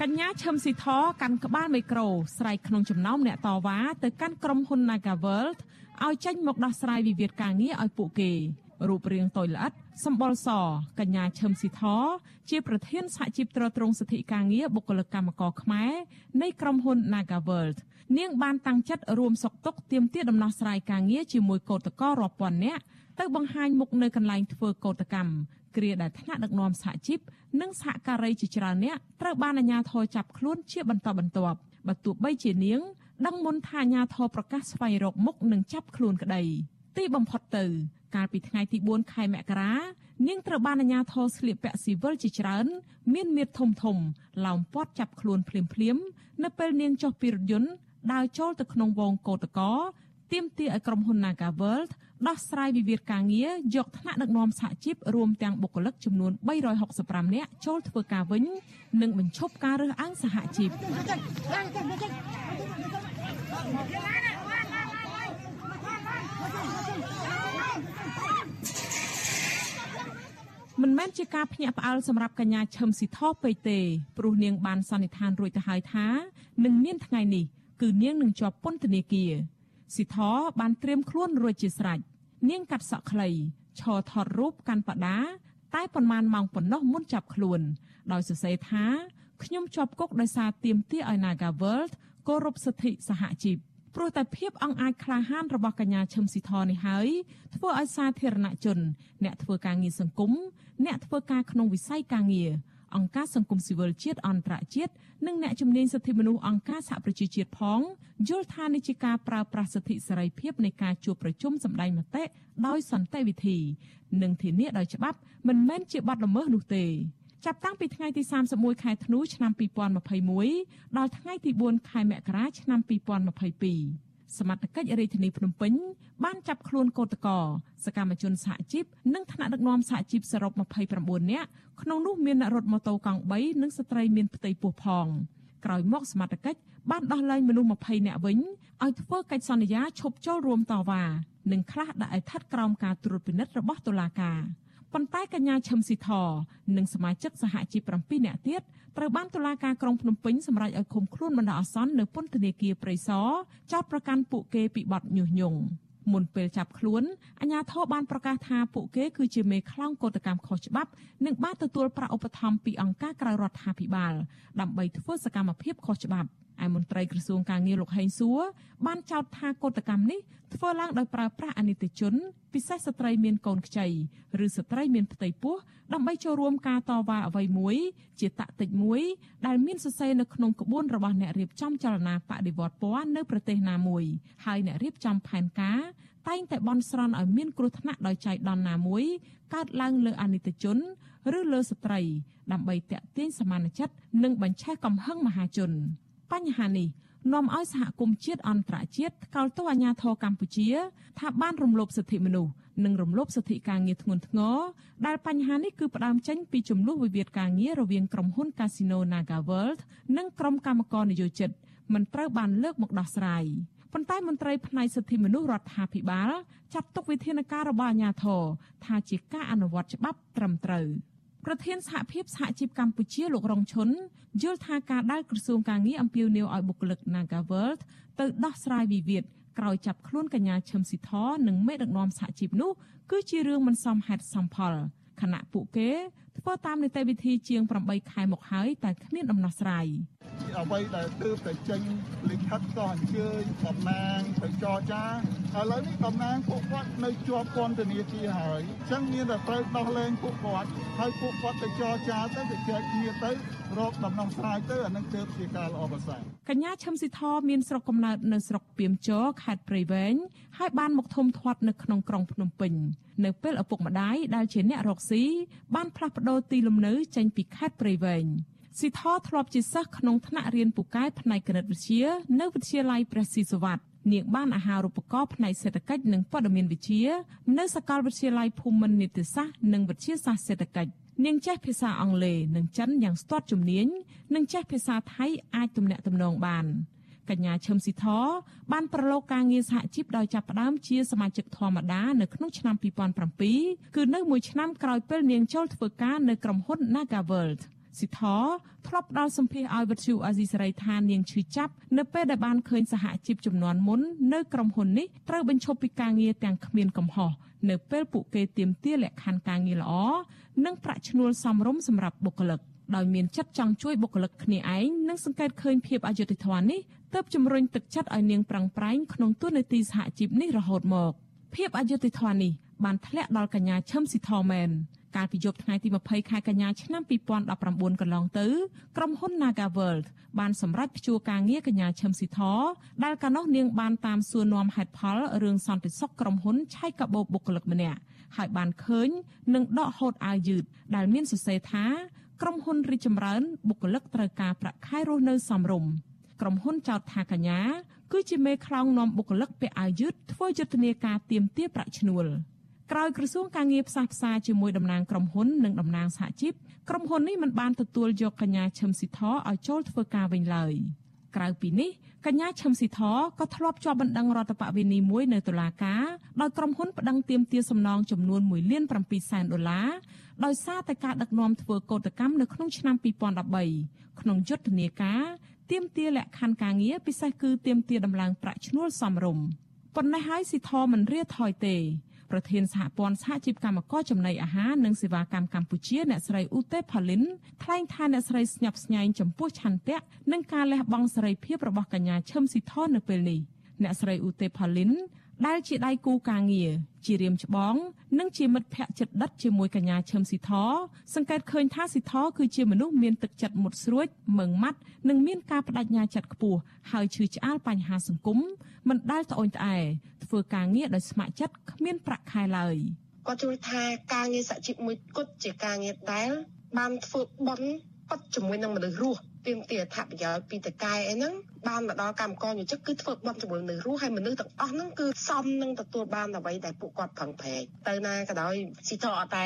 កញ្ញាឈឹមស៊ីធកាន់ក្បាលមីក្រូស្រែកក្នុងចំណោមអ្នកតវ៉ាទៅកាន់ក្រុមហ៊ុន Nagaworld ឲ្យចេញមកដោះស្រាយវិវាទការងារឲ្យពួកគេរូបរាងតូចល្អិតសម្បុរសកញ្ញាឈឹមស៊ីធជាប្រធានសហជីពត្រួតត្រងសិទ្ធិការងារបុគ្គលិកកម្មករខ្មែរនៃក្រុមហ៊ុន Nagaworld នាងបានតាំងចិត្តរួមសុខទុក្ខទាមទារដំណោះស្រាយការងារជាមួយកោតក្ររាប់ពាន់នាក់ ទៅបង្ហាញមុខនៅកន្លែងធ្វើកោតកម្មគ្រាដែលថ្នាក់ដឹកនាំសហជីពនិងសហការីជាច្រើនអ្នកត្រូវបានអាជ្ញាធរចាប់ខ្លួនជាបន្តបន្ទាប់បើទោះបីជានាងដឹងមុនថាអាជ្ញាធរប្រកាសស្វែងរកមុខនិងចាប់ខ្លួនក្តីទីបំផុតទៅ កាលពីថ្ងៃទី4ខែមករានាងត្រូវបានអាជ្ញាធរស្លៀកពាក់ស៊ីវិលជាច្រើន មានមៀតធំធំឡោមព័ទ្ធចាប់ខ្លួនភ្លាមភ្លាមនៅពេលនាងចុះពីរថយន្តដើរចូលទៅក្នុងវងកោតកោ ទាមទារឲ្យក្រុមហ៊ុន Naga World ដោះស្រាយវិវាទការងារយកថ្នាក់ដឹកនាំសហជីពរួមទាំងបុគ្គលិកចំនួន365នាក់ចូលធ្វើការវិញ និងបញ្ឈប់ការរើសអើងសហជីពមិនមែនជាការភ្ញាក់ផ្អើលសម្រាប់កញ្ញាឈឹមស៊ីថោពេកទេព្រោះនាងបានសន្និដ្ឋានរួចទៅហើយថានឹងមានថ្ងៃនេះគឺនាងនឹងជាប់ពន្ធនាគារ ស៊ីថោបានត្រៀមខ្លួនរួចជាស្រេចនាងកាត់សក់ខ្លីឈរថតរូបកាន់បដាតែប៉ុន្មានម៉ោងប៉ុណ្ណោះមុនចាប់ខ្លួន ដោយសរសេរថាខ្ញុំជាប់គុកដោយសារទាមទារឲ្យ Naga World គោរពសិទ្ធិសហជីពព្រោះតែភាពអង្អាចក្លាហានរបស់កញ្ញាឈឹមស៊ីធនេះហើយធ្វើឲ្យសាធារណជន អ្នកធ្វើការងារសង្គមអ្នកធ្វើការក្នុងវិស័យការងារ អង្គការសង្គមស៊ីវិលជាតិអន្តរជាតិនិងអ្នកជំនាញសិទ្ធិមនុស្សអង្គការសហប្រជាជាតិផងយល់ថានេះជាការប្រើប្រាស់សិទ្ធិសេរីភាពនៃការជួបប្រជុំសម្ដែងមតិដោយសន្តិវិធី និងធានាដោយច្បាប់មិនមែនជាបទល្មើសនោះទេចាប់តាំងពីថ្ងៃទី31ខែធ្នូឆ្នាំ2021ដល់ថ្ងៃទី4ខែមករាឆ្នាំ2022 សមត្ថកិច្ចរាជធានីភ្នំពេញបានចាប់ខ្លួនកោតកោសកម្មជនសហជីពនិងថ្នាក់ដឹកនាំសហជីពសរុប29នាក់ក្នុងនោះមានអ្នករត់ម៉ូតូកង់3និងស្ត្រីមានផ្ទៃពោះផងក្រោយមកសមត្ថកិច្ចបានដោះលែងមនុស្ស20នាក់វិញឲ្យធ្វើកិច្ចសន្យាឈប់ចូលរួមតវ៉ានិងខ្លះដាក់ឲ្យស្ថិតក្រោមការត្រួតពិនិត្យរបស់តុលាការ ប៉ុន្តែកញ្ញាឈឹមស៊ីធនិងសមាជិកសហជីព7នាក់ទៀតត្រូវបានតុលាការក្រុងភ្នំពេញសម្រេចឲ្យឃុំខ្លួនបណ្ដោះអាសន្ននៅពន្ធនាគារព្រៃសរចោទប្រកាន់ពួកគេពីបទញុះញង់មុនពេលចាប់ខ្លួនអាជ្ញាធរបានប្រកាសថាពួកគេគឺជាមេខ្លោងកោតកម្មខុសច្បាប់និងបានទទួលប្រាក់ឧបត្ថម្ភពីអង្គការក្រៅរដ្ឋាភិបាលដើម្បីធ្វើសកម្មភាពខុសច្បាប់ ឯមន្ត្រីក្រសួងការងារលោកហេងសួរបានចោទថាកោតកម្មនេះធ្វើឡើងដោយប្រើប្រាស់អនិច្ចជន ពិសេសស្ត្រីមានកូនខ្ចីឬស្ត្រីមានផ្ទៃពោះដើម្បីចូលរួមការតវ៉ាអ្វីមួយ ជាតតិចមួយ ដែលមានសរសេរនៅក្នុងក្បួនរបស់អ្នករៀបចំចលនាបដិវត្តពណ៌នៅប្រទេសណាមួយហើយអ្នករៀបចំផែនការតែងតែបន់ស្រន់ឲ្យមានគ្រោះថ្នាក់ដោយចៃដន្យណាមួយកើតឡើងលើអនិច្ចជនឬលើស្ត្រី ដើម្បីតាក់ទាញសមានចិត្តនិងបញ្ឆេះកំហឹងមហាជន បញ្ហានេះនាំឲ្យសហគមន៍ជាតិអន្តរជាតិថ្កោលទោសអាញាធរកម្ពុជា ថាបានរំលោភសិទ្ធិមនុស្សនិងរំលោភសិទ្ធិការងារធ្ងន់ធ្ងរដែលបញ្ហានេះគឺផ្ដើមចេញពីចំនួនវិវាទការងាររវាងក្រុមហ៊ុន Casino Naga World និងក្រុមកម្មករនយោជិតមិនត្រូវបានលើកមកដោះស្រាយប៉ុន្តែមន្ត្រីផ្នែកសិទ្ធិមនុស្សរដ្ឋាភិបាលចាត់ទុកវិធានការរបស់អាជ្ញាធរថាជាការអនុវត្តច្បាប់ត្រឹមត្រូវ ប្រធានសហភាពសហជីពកម្ពុជាលោករងឈុនយល់ថាការដែលក្រសួងការងារអំពាវនាវឲ្យបុគ្គលិក Nagaworld ទៅដោះស្រាយវិវាទក្រោយចាប់ខ្លួនកញ្ញាឈឹមស៊ីធនិងមេដឹកនាំសហជីពនោះគឺជារឿងមិនសមហេតុសមផលខណៈពួកគេធ្វើតាមនីតិវិធីជាង8ខែមកហើយតែគ្មានដំណោះស្រាយ
អ្វីដែលទើបតែចេញលិខិតក៏អញ្ជើញតំណាងទៅចរចាឥឡូវនេះតំណាងពួកគាត់នៅជាប់ពន្ធនាគារហើយអញ្ចឹងមានតែត្រូវដោះលែងពួកគាត់ហើយពួកគាត់ទៅចរចាទៅទៅចែកគ្នាទៅរកដំណោះស្រាយទៅអានឹងទើបជាការល្អប្រសើរ
កញ្ញាឈឹមស៊ីធមានស្រុកកំណើតនៅស្រុកពីមចរខេត្តព្រៃវែងហើយបានមកធំធាត់នៅក្នុងក្រុងភ្នំពេញនៅពេលឪពុកម្ដាយដែលជាអ្នករកស៊ីបានផ្លាស់ប្ដូរទីលំនៅចេញពីខេត្តព្រៃវែងស៊ីធធ្លាប់ជាសិស្សក្នុងថ្នាក់រៀនពូកែផ្នែកគណិតវិទ្យានៅវិទ្យាល័យព្រះស៊ីសុវត្ថិនាងបានអាហារូបករណ៍ផ្នែកសេដ្ឋកិច្ចនិងព័ត៌មានវិទ្យានៅសាកលវិទ្យាល័យភូមិន្ទនីតិសាស្ត្រនិងវិទ្យាសាស្ត្រសេដ្ឋកិច្ចនាងចេះភាសាអង់គ្លេសនិងចិនយ៉ាងស្ទាត់ជំនាញនិងចេះភាសាថៃអាចទំនាក់ទំនងបាន កញ្ញាឈឹមស៊ីធបានប្រឡូកការងារសហជីពដោយចាប់ផ្ដើមជាសមាជិកធម្មតានៅក្នុងឆ្នាំ2007គឺនៅមួយឆ្នាំក្រោយពេលនាងចូលធ្វើការនៅក្រុមហ៊ុន Nagaworld ស៊ីធធ្លាប់ផ្ដល់សម្ភារឲ្យវិទ្យុអាស៊ីសេរីថានាងឈឺចាប់នៅពេលដែលបានឃើញសហជីពចំនួនមុននៅក្រុមហ៊ុននេះត្រូវបញ្ឈប់ពីការងារទាំងគ្មានកំហុសនៅពេលពួកគេទាមទារលក្ខខណ្ឌការងារល្អនិងប្រាក់ឈ្នួលសមរម្យសម្រាប់បុគ្គលិក ដោយមានចិត្តចង់ជួយបុគ្គលិកគ្នាឯងនិងសង្កេតឃើញភាពអយុត្តិធម៌នេះទើបជំរុញទឹកចិត្តឲ្យនាងប្រឹងប្រែងក្នុងទួនាទីសហជីពនេះរហូតមកភាពអយុត្តិធម៌នេះបានធ្លាក់ដល់កញ្ញាឈឹមស៊ីធមែនកាលពីយប់ថ្ងៃទី20ខែកញ្ញាឆ្នាំ2019កន្លងទៅក្រុមហ៊ុន Nagaworld បានសម្រេចព្យួរការងារកញ្ញាឈឹមស៊ីធដែលកាលនោះនាងបានតាមសួរនាំហេតុផលរឿងសន្តិសុខក្រុមហ៊ុនឆៃកាបូបបុគ្គលិកម្នាក់ហើយបានឃើញនឹងដកហូតអាវយឺតដែលមានសរសេរថា ក្រុមហ៊ុនរីចម្រើនបុគ្គលិកត្រូវការប្រាក់ខែរស់នៅសមរម្យក្រុមហ៊ុនចោទថាកញ្ញាគឺជាមេខ្លោងនាំបុគ្គលិកពាក់អាវយឺតធ្វើយុទ្ធនាការទាមទារប្រាក់ឈ្នួលក្រោយក្រសួងការងារផ្សះផ្សាជាមួយតំណាងក្រុមហ៊ុននិងតំណាងសហជីពក្រុមហ៊ុននេះមិនបានទទួលយកកញ្ញាឈឹមស៊ីធឲ្យចូលធ្វើការវិញឡើយ ក្រៅពីនេះកញ្ញាឈឹមស៊ីធក៏ធ្លាប់ជាប់បណ្ដឹងរដ្ឋបវេនីមួយនៅតុលាការដោយក្រុមហ៊ុនប្តឹងទាមទារសំណងចំនួន1លាន7សែនដុល្លារដោយសារតែការដឹកនាំធ្វើកោតកម្មនៅក្នុងឆ្នាំ2013ក្នុងយុទ្ធនាការទាមទារលក្ខខណ្ឌការងារពិសេសគឺទាមទារដំឡើងប្រាក់ឈ្នួលសមរម្យប៉ុន្តែហើយស៊ីធមិនរៀថយទេ ប្រធានសហព័ន្ធសហជីពកម្មករចំណីអាហារនិងសេវាកម្មកម្ពុជាអ្នកស្រីឧទេផាលីនថ្លែងថាអ្នកស្រីស្ញប់ស្ញែងចំពោះឆន្ទៈនិងការលះបង់សេរីភាពរបស់កញ្ញាឈឹមស៊ីធនៅពេលនេះអ្នកស្រីឧទេផាលីន ដែលជាដៃគូការងារជារៀមច្បង និងជាមិត្តភ័ក្តិជិតដិតជាមួយកញ្ញាឈឹមស៊ីធសង្កេតឃើញថាស៊ីធគឺជាមនុស្សមានទឹកចិត្តមុតស្រួចម៉ឺងម៉ាត់និងមានការបដិញ្ញាចិត្តខ្ពស់ហើយឈឺឆ្អាលបញ្ហាសង្គមមិនដែលត្អូញត្អែធ្វើការងារដោយស្ម័គ្រចិត្តគ្មានប្រាក់ខែឡើយ
គាត់ជួយថាការងារសហជីពមួយគត់ជាការងារដែលបានធ្វើបន់ប៉ັດជាមួយនឹងមនុស្សរស់ ទាមទារអត្ថប្រយោជន៍ពីតកែអីហ្នឹងបានមកដល់កម្មករយុជិកគឺធ្វើបន់ជាមួយមនុស្សរស់ហើយមនុស្សទាំងអស់ហ្នឹងគឺសមនឹងទទួលបានអ្វីដែលពួកគាត់ប្រឹងប្រែងទៅណាក៏ដោយស៊ីតអត់តែ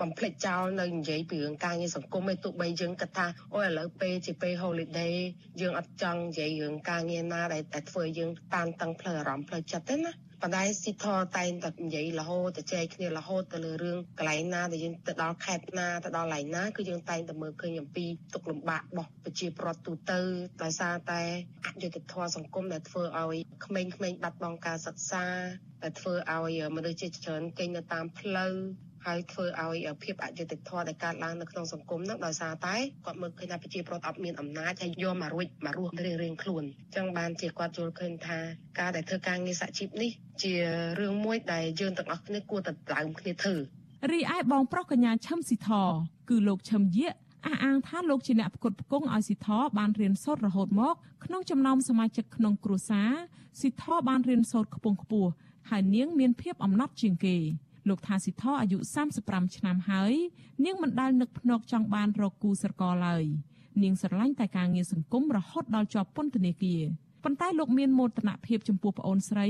បំភ្លេចចោលនៅនិយាយពីរឿងការងារសង្គមឯទោះបីយើងគិតថាអូឥឡូវពេលជាពេល holiday យើងអត់ចង់និយាយរឿងការងារណាដែលតែធ្វើយើងតានតឹងផ្លូវអារម្មណ៍ផ្លូវចិត្តទេណា ប៉ុន្តែស៊ីធតែងតែនិយាយរហូតទៅចែកគ្នារហូតទៅលើរឿងកន្លែងណាដែលយើងទៅដល់ខេត្តណាទៅដល់កន្លែងណាគឺយើងតែងតែមើលឃើញអំពីទុកលំបាករបស់ប្រជាពលរដ្ឋទូទៅដោយសារតែអយុត្តិធម៌សង្គមដែលធ្វើឲ្យក្មេងៗបាត់បង់ការសិក្សាដែលធ្វើឲ្យមនុស្សជាច្រើនគេងនៅតាមផ្លូវ ហើយធ្វើឲ្យភាពអយុត្តិធម៌ដែលកើតឡើងនៅក្នុងសង្គមនោះដោយសារតែគាត់មើលឃើញថាប្រជាពលរដ្ឋអត់មានអំណាចហើយយកមករួចមករស់រៀងរៀងខ្លួនអញ្ចឹងបានជាគាត់យល់ឃើញថាការដែលធ្វើការងារសហជីពនេះជារឿងមួយដែលយើងទាំងអស់គ្នាគួរតែដើមគ្នាធ្វើ
រីឯបងប្រុសកញ្ញាឈឹមស៊ីធគឺលោកឈឹមយាកអះអាងថាលោកជាអ្នកផ្គត់ផ្គង់ឲ្យស៊ីធបានរៀនសូត្ររហូតមកក្នុងចំណោមសមាជិកក្នុងគ្រួសារស៊ីធបានរៀនសូត្រខ្ពង់ខ្ពស់ហើយនាងមានភាពអំណត់ជាងគេ លោកថាស៊ីធអាយុ35ឆ្នាំហើយនាងមិនដែលនឹកភ្នែកចង់បានរកគូស្រករឡើយនាងស្រឡាញ់តែការងារសង្គមរហូតដល់ជាប់ពន្ធនាគារប៉ុន្តែលោកមានមោទនភាពចំពោះប្អូនស្រី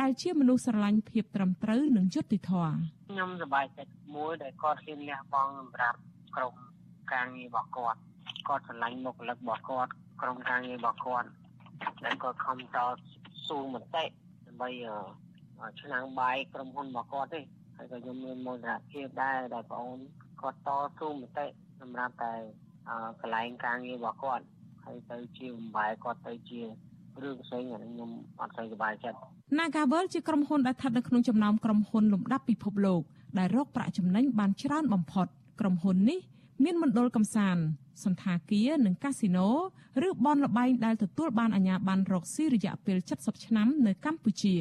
ដែលជាមនុស្សស្រឡាញ់ភាពត្រឹមត្រូវនិងយុត្តិធម៌
ខ្ញុំសប្បាយចិត្តមួយដែលគាត់ហ៊ានលះបង់សម្រាប់ក្រុមការងាររបស់គាត់គាត់ស្រឡាញ់មុខលឹករបស់គាត់ក្រុមការងាររបស់គាត់ដែលគាត់ខំតស៊ូមតិដើម្បីឆ្នាំបាយក្រុមហ៊ុនរបស់គាត់ទេ ហើយក៏ខ្ញុំមានមោទនភាពដែរដែលបងអូនគាត់តស៊ូមតិសម្រាប់តែកន្លែងការងាររបស់គាត់ហើយទៅជាបំបែគាត់ទៅជារឿងផ្សេងអានេះខ្ញុំអត់សូវសប្បាយចិត្ត
Nagavel ជាក្រុមហ៊ុនដែលស្ថិតនៅក្នុងចំណោមក្រុមហ៊ុនលំដាប់ពិភពលោកដែលរកប្រាក់ចំណេញបានច្រើនបំផុតក្រុមហ៊ុននេះមានមណ្ឌលកំសាន្តសន្តាគារនិងកាស៊ីណូឬបនលបែងដែលទទួលបានអាជ្ញាប័ណ្ណរកស៊ីរយៈពេល70ឆ្នាំនៅកម្ពុជា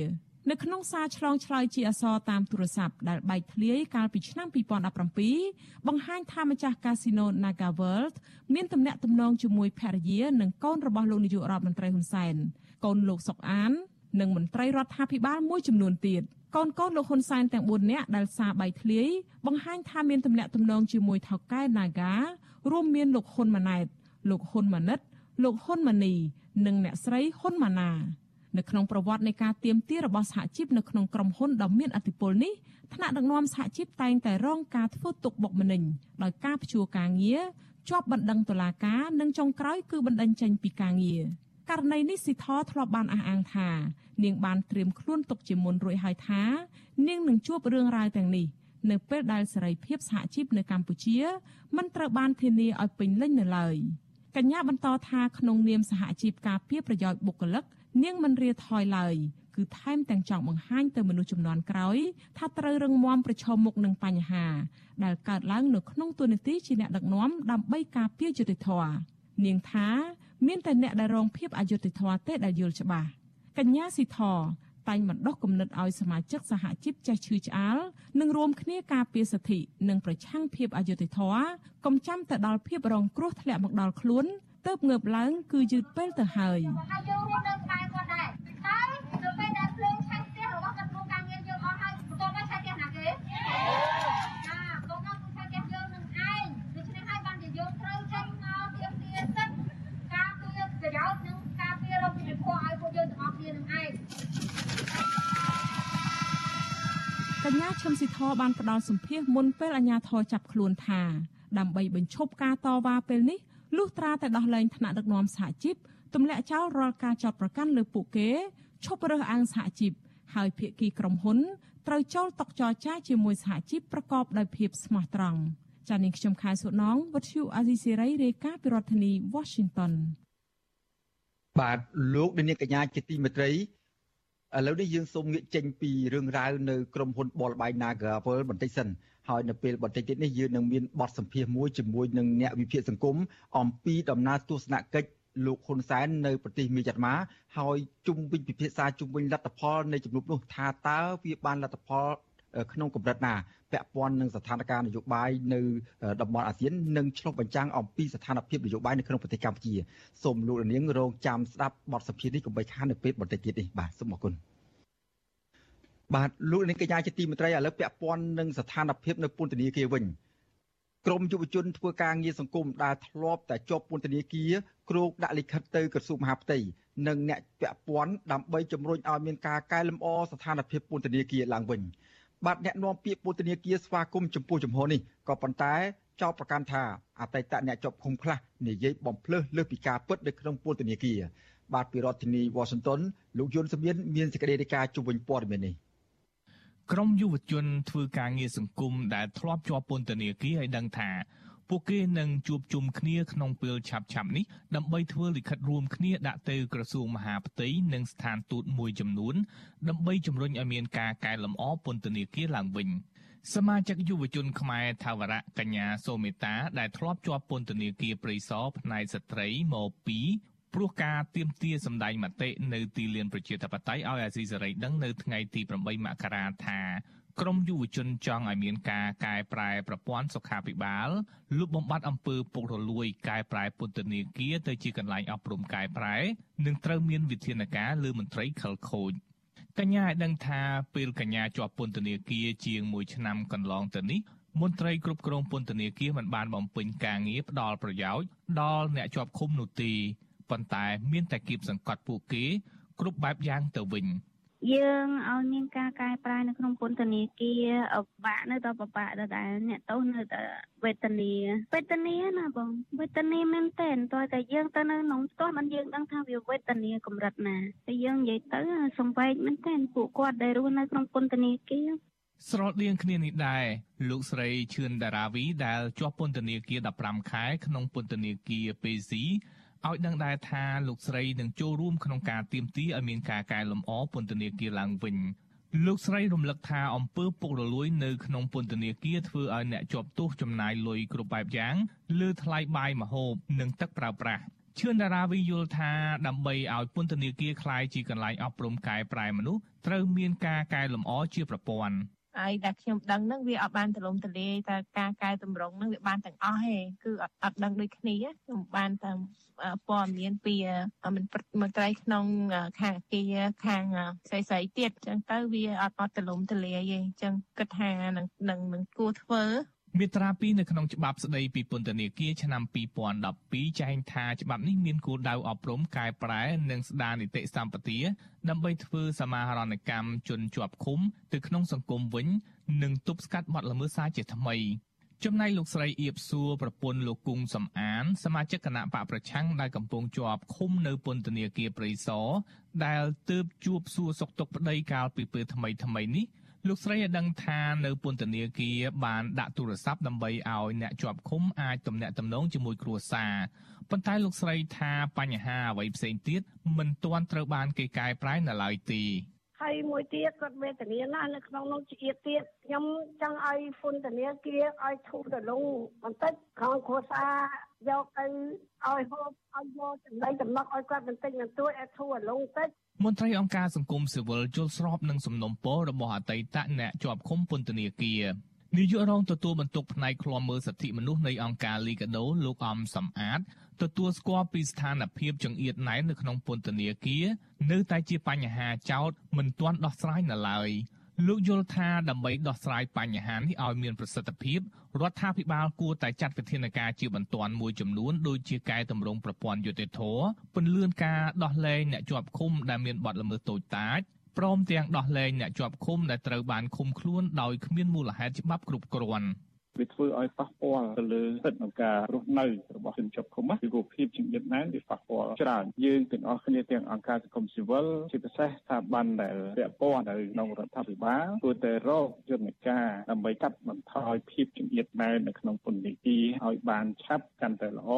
នៅក្នុងសារឆ្លងឆ្លើយជាអក្សរតាមទូរស័ព្ទដែលបែកធ្លាយកាលពីឆ្នាំ2017បង្ហាញថាម្ចាស់កាស៊ីណូ Naga World មានទំនាក់ទំនងជាមួយភរិយានិងកូនរបស់លោកនាយករដ្ឋមន្ត្រីហ៊ុនសែនកូនលោកសុកអាន និងមន្ត្រីរដ្ឋាភិបាលមួយចំនួនទៀតកូនកូនលោកហ៊ុនសែនទាំង4នាក់ដែលសារបែកធ្លាយបង្ហាញថាមានទំនាក់ទំនងជាមួយថៅកែ Naga រួមមានលោកហ៊ុនម៉ាណែតលោកហ៊ុនម៉ាណិតលោកហ៊ុនម៉ាណីនិងអ្នកស្រីហ៊ុនម៉ាណា នៅក្នុងប្រវត្តិនៃការទៀមទារបស់សហជីពនៅក្នុងក្រុមហ៊ុនដ៏មានអធិបុលនេះថ្នាក់ដឹកនាំសហជីពតែងតែរងការធ្វើទុកបុកម្នេញដោយការព្យួរការងារជាប់បណ្ដឹងតុលាការនិងចុងក្រោយគឺបណ្ដឹងចេញពីការងារករណីនេះស៊ីថធ្លាប់បានអះអាងថានាងបានត្រៀមខ្លួនទុកជាមុនរួចហើយថានាងនឹងជួបរឿងរ៉ាវទាំងនេះនៅពេលដែលសេរីភាពសហជីពនៅកម្ពុជាមិនត្រូវបានធានាឲ្យពេញលេញនៅឡើយកញ្ញាបន្តថាក្នុងនាមសហជីពការពារប្រយោជន៍បុគ្គលិក នាងមិនរាថយឡើយគឺថែមទាំងចង់បង្ហាញទៅមនុស្សចំនួនក្រោយថាត្រូវរឹងមាំប្រឈមមុខនឹងបញ្ហា ដែលកើតឡើងនៅក្នុងទូនាទីជាអ្នកដឹកនាំដើម្បីការពារយុត្តិធម៌នាងថាមានតែអ្នកដែលរងភាពអយុត្តិធម៌ទេដែលយល់ច្បាស់កញ្ញាស៊ីធតែងបណ្ដុះគំនិតឲ្យសមាជិកសហជីពចេះឈឺឆ្អាលនិងរួមគ្នាការពារសិទ្ធិនិងប្រឆាំងភាពអយុត្តិធម៌កុំចាំតែដល់ភាពរងគ្រោះធ្លាក់មកដល់ខ្លួន ទើបងើបឡើង គឺយឺតពេលទៅហើយ
ហើយយើងរស់នៅក្បែរគាត់ដែរហើយទៅពេលដែលភ្លើងឆេះផ្ទះរបស់គាត់ក្នុងការងារយើងអស់ហើយបន្តមកឆេះផ្ទះណាគេចាកុំមកឆេះផ្ទះយើងនឹងឯងដូច្នេះហើយបានជាយើងត្រូវចេញមកទៀមទាសិទ្ធការពារប្រយោជន៍និងការពាររកវិជ្ជាភ័ឲ្យពួកយើងទាំងអស់គ្នានឹងឯង
កញ្ញាឈឹមស៊ីធបានផ្ដល់សម្ភារមុនពេលអាជ្ញាធរចាប់ខ្លួនថា ដើម្បីបញ្ឈប់ការតវ៉ាពេលនេះ លុះត្រាតែដោះលែងថ្នាក់ដឹកនាំសហជីពទម្លាក់ចោលរាល់ការចោទប្រកាន់លើពួកគេឈប់រើសអើងសហជីពហើយភាគីក្រុមហ៊ុនត្រូវចូលតុចរចាជាមួយសហជីពប្រកបដោយភាពស្មោះត្រង់ចា៎នាងខ្ញុំខែសុណងវັດឈូអាស៊ីសេរីរាយការណ៍ពីរដ្ឋធានី Washington
បាទលោកនាងកញ្ញាជាទីមេត្រីឥឡូវនេះយើងសូមងាកចេញពីរឿងរ៉ាវនៅក្រុមហ៊ុនបលបៃ Nagavel បន្តិចសិន ហើយនៅពេលបន្តិចទៀតនេះយើងនឹងមានបទសម្ភាសន៍មួយជាមួយនឹងអ្នកវិភាគសង្គមអំពីដំណើរទស្សនកិច្ចលោកហ៊ុនសែននៅប្រទេសមីយ៉ាន់ម៉ាហើយជុំវិញពិភាក្សាជុំវិញលទ្ធផលនៃជំនួបនោះថាតើវាបានលទ្ធផលក្នុងកម្រិតណាពាក់ព័ន្ធនឹងស្ថានភាពនយោបាយនៅតំបន់អាស៊ាននិងឆ្លុះបញ្ចាំងអំពីស្ថានភាពនយោបាយនៅក្នុងប្រទេសកម្ពុជាសូមលោកនាងរងចាំស្ដាប់បទសម្ភាសន៍នេះកុំបីខាននៅពេលបន្តិចទៀតនេះបាទសូមអរគុណ បាទលោកនាងកញ្ញាជាទីមេត្រីឥឡូវពាក់ព័ន្ធនឹងស្ថានភាពនៅពន្ធនាគារវិញក្រមយុវជនធ្វើការងារសង្គមដែលធ្លាប់តែជាប់ពន្ធនាគារគ្រោកដាក់លិខិតទៅក្រសួងមហាផ្ទៃនិងអ្នកពាក់ព័ន្ធដើម្បីជំរុញឲ្យមានការកែលម្អស្ថានភាពពន្ធនាគារឡើងវិញបាទអ្នកនាំពាក្យពន្ធនាគារស្វាគមន៍ចំពោះចំហនេះក៏ប៉ុន្តែចោទប្រកាន់ថាអតីតអ្នកជាប់ឃុំខ្លះនិយាយបំភ្លើសលើសពីការពិតនៅក្នុងពន្ធនាគារបាទពីរដ្ឋធានី Washington លោកយុនសមៀនមានសេចក្តីរាយការណ៍ជុំវិញព័ត៌មាននេះ
ក្រមយុវជនធ្វើការងារសង្គមដែលធ្លាប់ជាប់ពន្ធនាគារឲ្យដឹងថាពួកគេនឹងជួបជុំគ្នាក្នុងពេលឆាប់ៗនេះដើម្បីធ្វើលិខិតរួមគ្នាដាក់ទៅក្រសួងមហាផ្ទៃនិងស្ថានទូតមួយចំនួនដើម្បីជំរុញឲ្យមានការកែលម្អពន្ធនាគារឡើងវិញសមាជិកយុវជនខ្មែរថាវរៈកញ្ញាសូមេតាដែលធ្លាប់ជាប់ពន្ធនាគារព្រៃសរផ្នែកស្ត្រីមកពី ព្រោះការទៀមទាសម្ដែងមតិនៅទីលានប្រជាធិបតេយ្យឲ្យអាស៊ីសេរីដឹងនៅថ្ងៃទី8មករាថាក្រមយុវជនចង់ឲ្យមានការកែប្រែប្រព័ន្ធសុខាភិបាលលុបបំបាត់អំពើពុករលួយកែប្រែពន្ធនាគារទៅជាកន្លែងអប់រំកែប្រែនិងត្រូវមានវិធានការលើមន្ត្រីខលខូចកញ្ញាឲ្យដឹងថាពេលកញ្ញាជាប់ពន្ធនាគារជាង1ឆ្នាំកន្លងទៅនេះមន្ត្រីគ្រប់គ្រងពន្ធនាគារមិនបានបំពេញការងារផ្ដល់ប្រយោជន៍ដល់អ្នកជាប់ឃុំនោះទេ ប៉ុន្តែមានតែគៀបសង្កត់ពួកគេ គ្រប់បែបយ៉ាងទៅវិញ
យើងឲ្យមានការកែប្រែនៅក្នុងពន្ធនាគារអបាក់នៅតែបបាក់ដដែលអ្នកទោសនៅតែវេទនាវេទនាណាបងវេទនាមែនតើតើតែយើងទៅនៅក្នុងផ្ទះមិនយើងដឹងថាវាវេទនាកម្រិតណាតែយើងនិយាយទៅសំវែកមែនតើពួកគាត់ដែលរស់នៅក្នុងពន្ធនាគារ
ស្រដៀងគ្នានេះដែរលោកស្រីឈឿនដារាវីដែលជាប់ពន្ធនាគារ15ខែក្នុងពន្ធនាគារពេស៊ី ឲ្យដឹងដែរថាលោកស្រីនឹងចូលរួមក្នុងការទៀមទីឲ្យមានការកែលម្អពន្ធនាគារឡើងវិញលោកស្រីរំលឹកថាអំពើពុករលួយនៅក្នុងពន្ធនាគារធ្វើឲ្យអ្នកជាប់ទោសចំណាយលុយគ្រប់បែបយ៉ាងលើថ្លៃបាយម្ហូបនិងទឹកប្រើប្រាស់ឈឿនតារាវីយល់ថាដើម្បីឲ្យពន្ធនាគារคล้ายជាកន្លែងអប់រំកែប្រែមនុស្សត្រូវមានការកែលម្អជាប្រព័ន្ធ
ហើយដែលខ្ញុំដឹងហ្នឹងវាអត់បានទលំទលាយតែការកែតម្រង់ហ្នឹងវាបានទាំងអស់ទេគឺអត់អត់ដឹងដូចគ្នាខ្ញុំបានតែព័ត៌មានពីមិនមន្ត្រីក្នុងខាងអគារខាងស្រីស្រីទៀតអញ្ចឹងទៅវាអត់អត់ទលំទលាយទេអញ្ចឹងគិតថានឹងនឹងនឹងគួរធ្វើ
មាត្រា2នៅក្នុងច្បាប់ស្តីពីពន្ធនាគារឆ្នាំ2012ចែងថាច្បាប់នេះមានគោលដៅអប់រំកែប្រែនិងស្ដារនីតិសម្បទាដើម្បីធ្វើសមាហរណកម្មជនជាប់ឃុំទៅក្នុងសង្គមវិញនិងទប់ស្កាត់បទល្មើសសារជាថ្មីចំណែកលោកស្រីអៀបសួរប្រពន្ធលោកគង់សំអាន សមាជិកគណៈបកប្រឆាំងដែលកំពុងជាប់ឃុំនៅពន្ធនាគារព្រៃសរដែលទើបជួបសួរសុខទុក្ខប្តីកាលពីពេលថ្មីថ្មីនេះ លោកស្រីឲ្យដឹងថានៅពន្ធនាគារបានដាក់ទូរស័ព្ទដើម្បីឲ្យអ្នកជាប់ឃុំអាចទំនាក់ទំនងជាមួយគ្រួសារប៉ុន្តែលោកស្រីថាបញ្ហាអ្វីផ្សេងទៀតមិនទាន់ត្រូវបានគេកែប្រែនៅឡើយទេ
ហើយមួយទៀតគាត់វេទនាណាស់នៅក្នុងនោះជាតិទៀតខ្ញុំចង់ឲ្យពន្ធនាគារឲ្យធូររលុងបន្តិចក្នុងគ្រួសារយកទៅឲ្យហូបឲ្យយកចំណីចំណុកឲ្យគាត់បន្តិចបន្តួចឲ្យធូររលុងតិច
មន្ត្រីអង្គការសង្គមស៊ីវិលយល់ស្របនឹងសំណុំពររបស់អតីតអ្នកជាប់ឃុំពន្ធនាគារនាយករងទទួលបន្ទុកផ្នែកឃ្លាំមើលសិទ្ធិមនុស្សនៃអង្គការលីកាដូលោកអំសំអាតទទួលស្គាល់ពីស្ថានភាពចង្អៀតណែននៅក្នុងពន្ធនាគារនៅតែជាបញ្ហាចោតមិនទាន់ដោះស្រាយនៅឡើយ លោកយល់ថាដើម្បីដោះស្រាយបញ្ហានេះឲ្យមានប្រសិទ្ធភាពរដ្ឋាភិបាលគួរតែចាត់វិធានការជាបន្ទាន់មួយចំនួនដូចជាកែតម្រង់ប្រព័ន្ធយុតិធធពន្លឿនការដោះលែងអ្នកជាប់ឃុំដែលមានបទល្មើសតូចតាចព្រមទាំងដោះលែងអ្នកជាប់ឃុំដែលត្រូវបានឃុំខ្លួនដោយគ្មានមូលហេតុច្បាប់គ្រប់គ្រាន់។
វាធ្វើឲ្យប៉ះពាល់ទៅលើសិទ្ធិក្នុងការរស់នៅរបស់ជនជាប់ឃុំពីរូបភាពជំនឿណែនវាប៉ះពាល់ច្រើនយើងទាំងអស់គ្នាទាំងអង្គការសង្គមស៊ីវិលជាពិសេសស្ថាប័នដែលពាក់ព័ន្ធនៅក្នុងរដ្ឋាភិបាលគួរតែរកយន្តការដើម្បីកាត់បន្ថយភាពជំនឿណែននៅក្នុងពន្ធនាគារឲ្យបានឆាប់កាន់តែល្អ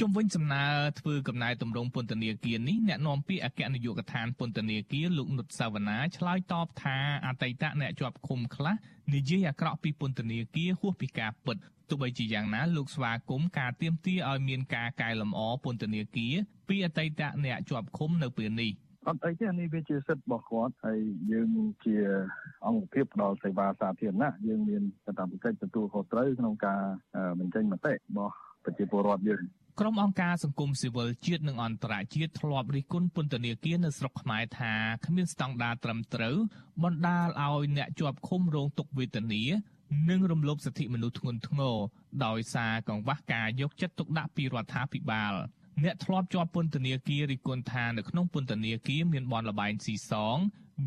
ជុំវិញសំណើធ្វើកំណែតម្រង់ពន្ធនាគារនេះអ្នកនាំពាក្យអគ្គនាយកដ្ឋានពន្ធនាគារលោកនុតសាវណ្ណាឆ្លើយតបថាអតីតអ្នកជាប់ឃុំខ្លះនិយាយអាក្រក់ពីពន្ធនាគារហួសពីការពិតទោះបីជាយ៉ាងណាលោកស្វាគមន៍ការទៀមទាឲ្យមានការកែលម្អពន្ធនាគារពីអតីតអ្នកជាប់ឃុំនៅពេលនេះ
អត់អីទេនេះវាជាសិទ្ធិរបស់គាត់ហើយយើងជាអង្គភាពផ្ដល់សេវាសាធារណៈយើងមានកាតព្វកិច្ចទទួលខុសត្រូវក្នុងការបញ្ចេញមតិរបស់ប្រជាពលរដ្ឋយើង
ក្រុមអង្គការសង្គមស៊ីវិលជាតិនិងអន្តរជាតិធ្លាប់រិះគន់ពន្ធនាគារនៅស្រុកខ្មែរថាគ្មានស្តង់ដារត្រឹមត្រូវបណ្ដាលឲ្យអ្នកជាប់ឃុំរងទុក្ខវេទនានិងរំលោភសិទ្ធិមនុស្សធ្ងន់ធ្ងរដោយសារកង្វះការយកចិត្តទុកដាក់ពីរដ្ឋាភិបាលអ្នកធ្លាប់ជាប់ពន្ធនាគាររិះគន់ថានៅក្នុងពន្ធនាគារមានបនលបែងស៊ីសង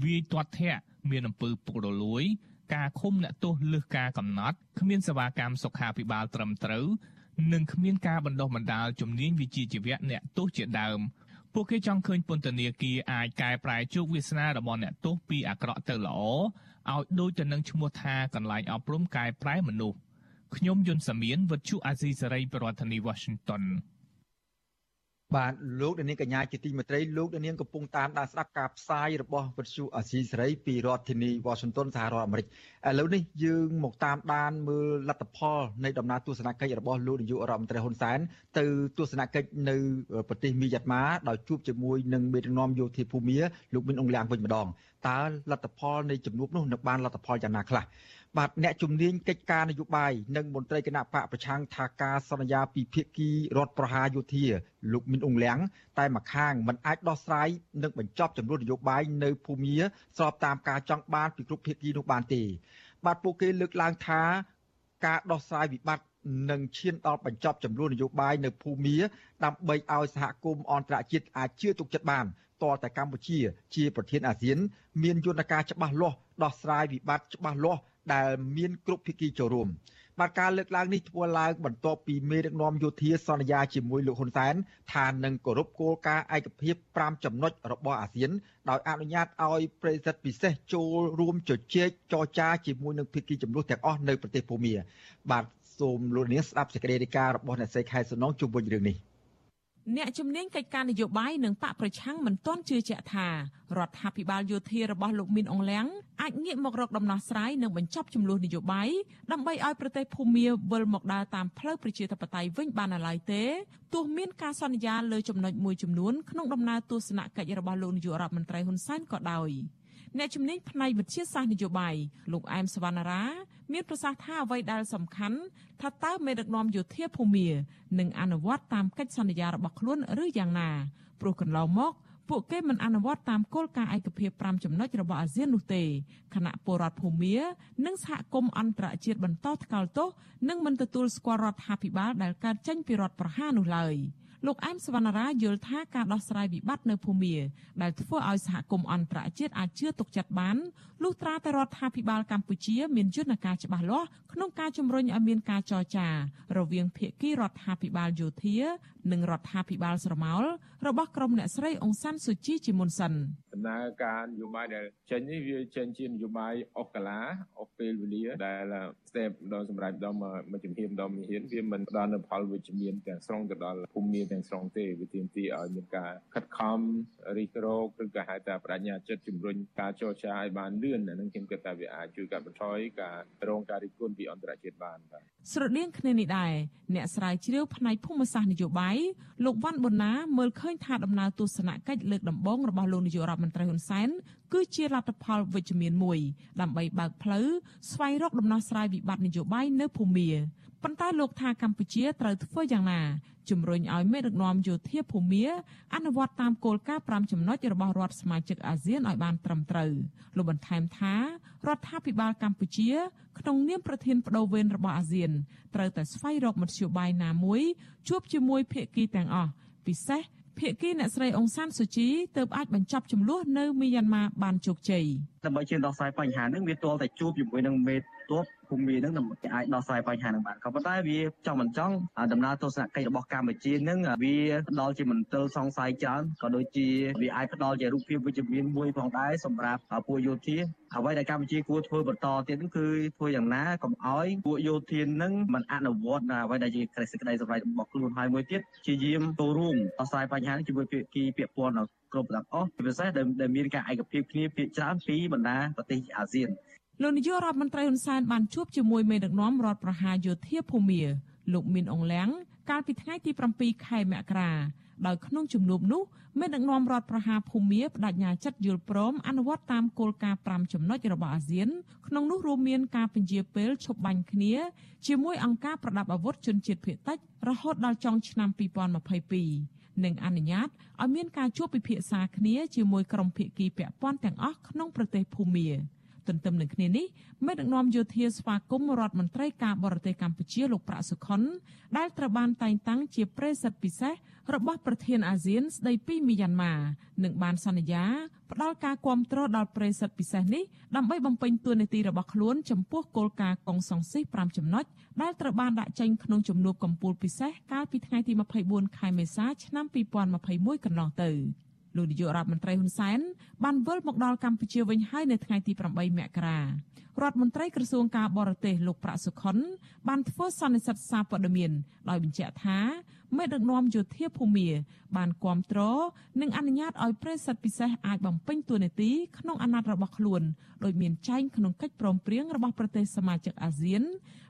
វាយទាត់ធាក់មានអំពើពុករលួយការឃុំអ្នកទោសលើសការកំណត់គ្មានសេវាកម្មសុខាភិបាលត្រឹមត្រូវ និងគ្មានការបណ្ដុះបណ្ដាលជំនាញវិជ្ជាជីវៈអ្នកទោសជាដើមពួកគេចង់ឃើញពន្ធនាគារអាចកែប្រែជោគវាសនារបស់អ្នកទោសពីអាក្រក់ទៅល្អឲ្យដូចទៅនឹងឈ្មោះថាកន្លែងអប់រំកែប្រែមនុស្សខ្ញុំយុនសាមៀនវិទ្យុអាស៊ីសេរីប្រធានាធិបតី Washington
បាទលោកនាងកញ្ញាជាទីមេត្រីលោកនាងកំពុងតាមដានស្ដាប់ការផ្សាយរបស់វិទ្យុអាស៊ីសេរីពីរដ្ឋធានី Washington សហរដ្ឋអាមេរិកឥឡូវនេះយើងមកតាមដានមើលលទ្ធផលនៃដំណើរទស្សនកិច្ចរបស់លោកនាយករដ្ឋមន្ត្រីហ៊ុនសែនទៅទស្សនកិច្ចនៅប្រទេសមីយ៉ាន់ម៉ាដោយជួបជាមួយនឹងមេដឹកនាំយោធាភូមាលោកមីនអងលៀងវិញម្ដងតើលទ្ធផលនៃជំនួបនោះនឹងបានលទ្ធផលយ៉ាងណាខ្លះ បាទអ្នកជំនាញកិច្ចការនយោបាយនិងមន្ត្រីគណៈបកប្រឆាំងថាការសន្យាពីភាគីរដ្ឋប្រហារយោធាលោកមីនអ៊ុងលៀងតែម្ខាងមិនអាចដោះស្រាយនិងបញ្ចប់ចំនួននយោបាយនៅភូមាស្របតាមការចង់បានពីគ្រប់ភាគីនោះបានទេ បាទពួកគេលើកឡើងថាការដោះស្រាយវិបត្តិនឹងឈានដល់បញ្ចប់ចំនួននយោបាយនៅភូមាដើម្បីឲ្យសហគមន៍អន្តរជាតិអាចជឿទុកចិត្តបានតរតែកម្ពុជាជាប្រធានអាស៊ាន មានយន្តការច្បាស់លាស់ដោះស្រាយវិបត្តិច្បាស់លាស់ ដែលមានគ្រប់ភាគីចូលរួមបាទការលើកឡើងនេះធ្វើឡើងបន្ទាប់ពីមេដឹកនាំយោធាសន្យាជាមួយលោកហ៊ុនសែនថានឹងគោរពគោលការណ៍ឯកភាព5ចំណុចរបស់អាស៊ានដោយអនុញ្ញាតឲ្យប្រិយសិទ្ធពិសេសចូលរួមជជែកចរចាជាមួយនឹងភាគីចំនួនទាំងអស់នៅប្រទេសភូមាបាទសូមលោកនាងស្ដាប់សេចក្តីរាយការណ៍របស់អ្នកស្រីខែសំណងជុំវិញរឿងនេះ
អ្នកជំនាញកិច្ចការនយោបាយនិងបកប្រឆាំងមិនទាន់ជឿជាក់ថារដ្ឋាភិបាលយោធារបស់លោកមីនអងលៀងអាចងាកមករកដំណោះស្រាយនិងបញ្ចប់ចំនួននយោបាយដើម្បីឲ្យប្រទេសភូមាវិលមកដើរតាមផ្លូវប្រជាធិបតេយ្យវិញបានឡើយទេទោះមានការសន្យាលើចំណុចមួយចំនួនក្នុងដំណើរទស្សនកិច្ចរបស់លោកនាយករដ្ឋមន្ត្រីហ៊ុនសែនក៏ដោយអ្នកជំនាញផ្នែកវិទ្យាសាស្ត្រនយោបាយលោកអែមសវណ្ណារា មានប្រសាសន៍ថាអ្វីដែលសំខាន់ថាតើមេដឹកនាំយោធាភូមានឹងអនុវត្តតាមកិច្ចសន្យារបស់ខ្លួនឬយ៉ាងណាព្រោះកន្លងមកពួកគេមិនអនុវត្តតាមគោលការណ៍ឯកភាព5ចំណុចរបស់អាស៊ាននោះទេគណៈពលរដ្ឋភូមា និងសហគមន៍អន្តរជាតិបន្តថ្កោលទោសនិងមិនទទួលស្គាល់រដ្ឋាភិបាលដែលកើតចេញពីរដ្ឋប្រហារនោះឡើយ។ លោកអែមសវណ្ណារាយល់ថាការដោះស្រាយវិបត្តិនៅភូមាដែលធ្វើឲ្យសហគមន៍អន្តរជាតិអាចជឿទុកចិត្តបានលុះត្រាតែរដ្ឋាភិបាលកម្ពុជាមានយន្តការច្បាស់លាស់ក្នុងការជំរុញឲ្យមានការចរចារវាងភាគីរដ្ឋាភិបាលយោធានិងរដ្ឋាភិបាលស្រមោលរបស់ក្រុមអ្នកស្រីអង្សានស៊ូជីជាមុនសិន
ដំណើរការនយោបាយដែលចេញនេះវាចេញជានយោបាយអស់កាលាអស់ពេលវេលាដែលស្ទែបម្ដងសម្រាប់ម្ដងមួយជំហានម្ដងមួយជំហានវាមិនផ្ដល់នូវផលវិជ្ជមានទាំងស្រុងទៅដល់ភូមិមានទាំងស្រុងទេវាទាមទារឲ្យមានការខិតខំរិះរោឬក៏ហៅថាបដិញ្ញាចិត្តជំរុញការចរចាឲ្យបានលឿនអានឹងខ្ញុំគិតថាវាអាចជួយកាត់បន្ថយការរងការរិះគន់ពីអន្តរជាតិបានបាទ
ស្រដៀងគ្នានេះដែរអ្នកស្រាវជ្រាវផ្នែកភូមិសាស្ត្រនយោបាយលោកវ៉ាន់ប៊ុនណាមើលឃើញថាដំណើរទស្សនកិច្ចលើកដំបូងរបស់លោកនាយករដ្ឋមន្ត្រីហ៊ុនសែនគឺជាលទ្ធផលវិជ្ជមានមួយដើម្បីបើកផ្លូវស្វែងរកដំណោះស្រាយវិបត្តិនយោបាយនៅភូមា ប៉ុន្តែលោកថាកម្ពុជាត្រូវធ្វើយ៉ាងណាជំរុញឲ្យមេដឹកនាំយោធាភូមាអនុវត្តតាមគោលការណ៍5ចំណុចរបស់រដ្ឋសមាជិកអាស៊ានឲ្យបានត្រឹមត្រូវលោកបន្ថែមថារដ្ឋាភិបាលកម្ពុជា ក្នុងនាមប្រធានបដូវវេនរបស់អាស៊ានត្រូវតែស្វែងរកមធ្យោបាយណាមួយជួបជាមួយភាគីទាំងអស់ពិសេសភាគីអ្នកស្រីអង្សានសុជីទើបអាចបញ្ចប់ចំនួននៅមីយ៉ាន់ម៉ាបានជោគជ័យ
ដើម្បីជៀនដោះស្រាយបញ្ហានេះវាទាល់តែជួបជាមួយនឹងមេ ទ័ពភូមិនឹងអាចដោះស្រាយបញ្ហានឹងបានក៏ប៉ុន្តែវាចង់មិនចង់ដំណើរទស្សនកិច្ចរបស់កម្ពុជានឹងវាផ្ដល់ជាមន្ទិលសង្ស័យច្រើនក៏ដូចជាវាអាចផ្ដល់ជារូបភាពវិជ្ជមានមួយផងដែរសម្រាប់ពួកយោធាអ្វីដែលកម្ពុជាគួរធ្វើបន្តទៀតគឺធ្វើយ៉ាងណាកុំឲ្យពួកយោធានឹងមិនអនុវត្តអ្វីដែលជាក្រេសក្តីសម្រេចរបស់ខ្លួនហើយមួយទៀតជាយាមចូលរួមដោះស្រាយបញ្ហានេះជាមួយភាគីពាក់ព័ន្ធគ្រប់ទាំងអស់ជាពិសេសដែលមានការឯកភាពគ្នាភាគច្រើនពីបណ្ដាប្រទេសអាស៊ាន
លោកនាយករដ្ឋមន្ត្រីហ៊ុនសែនបានជួបជាមួយមេដឹកនាំរដ្ឋប្រហារយោធាភូមាលោកមីនអងលៀងកាលពីថ្ងៃទី7ខែមករាដោយក្នុងជំនួបនោះមេដឹកនាំរដ្ឋប្រហារភូមាបដិញ្ញាចិត្តយល់ព្រមអនុវត្តតាមគោលការណ៍5ចំណុចរបស់អាស៊ានក្នុងនោះរួមមានការពន្យាពេលឈប់បាញ់គ្នាជាមួយអង្គការប្រដាប់អាវុធជនជាតិភៀតតិចរហូតដល់ចុងឆ្នាំ2022និងអនុញ្ញាតឲ្យមានការជួបពិភាក្សាគ្នាជាមួយក្រុមភាគីពាក់ព័ន្ធទាំងអស់ក្នុងប្រទេសភូមា ទន្ទឹមនឹងគ្នានេះមេដឹកនាំយោធាស្វាគមន៍រដ្ឋមន្ត្រីការបរទេសកម្ពុជាលោកប្រាក់សុខុនដែលត្រូវបានតែងតាំងជាប្រេសិតពិសេសរបស់ប្រធានអាស៊ានស្ដីពីមីយ៉ាន់ម៉ានិងបានសន្យាផ្ដល់ការគ្រប់គ្រងដល់ប្រេសិតពិសេសនេះដើម្បីបំពេញតួនាទីរបស់ខ្លួនចំពោះគោលការណ៍កុងសង្ស៊ីស5ចំណុចដែលត្រូវបានដាក់ចេញក្នុងជំនួបកម្ពុជាពិសេសកាលពីថ្ងៃទី24ខែមេសាឆ្នាំ2021កន្លងទៅ លោកនាយករដ្ឋមន្ត្រីហ៊ុនសែនបានវិលមកដល់កម្ពុជាវិញហើយនៅថ្ងៃទី8មករារដ្ឋមន្ត្រីក្រសួងការបរទេសលោកប្រាក់សុខុនបានធ្វើសន្និសីទសារព័ត៌មានដោយបញ្ជាក់ថាមេដឹកនាំយោធាភូមា បានគ្រប់គ្រងនិងអនុញ្ញាតឲ្យប្រេសិតពិសេសអាចបំពេញតួនាទីក្នុងអាណត្តិរបស់ខ្លួនដោយមានចែងក្នុងកិច្ចព្រមព្រៀងរបស់ប្រទេសសមាជិកអាស៊ាន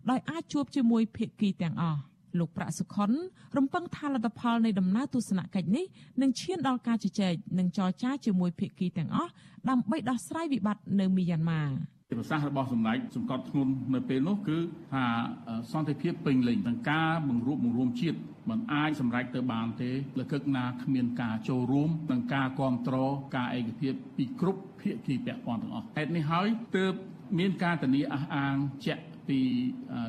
ដោយអាចជួបជាមួយភាគីទាំងអស់ លោកប្រាក់សុខុនរំពឹងថាលទ្ធផលនៃដំណើរទស្សនកិច្ចនេះនឹងឈានដល់ការជជែកនិងចរចាជាមួយភាគីទាំងអស់ដើម្បីដោះស្រាយវិបត្តិនៅមីយ៉ាន់ម៉ា
ប្រសាសន៍របស់សម្ដេចសង្កត់ធ្ងន់នៅពេលនោះគឺថាសន្តិភាពពេញលេញនឹងការបង្រួបបង្រួមជាតិមិនអាចសម្រេចទៅបានទេលកឹកណាគ្មានការចូលរួមនិងការគ្រប់គ្រងការឯកភាពពីគ្រប់ភាគីពាក់ព័ន្ធទាំងអស់ហេតុនេះហើយទើបមានការធានាអះអាងជាក់ ពី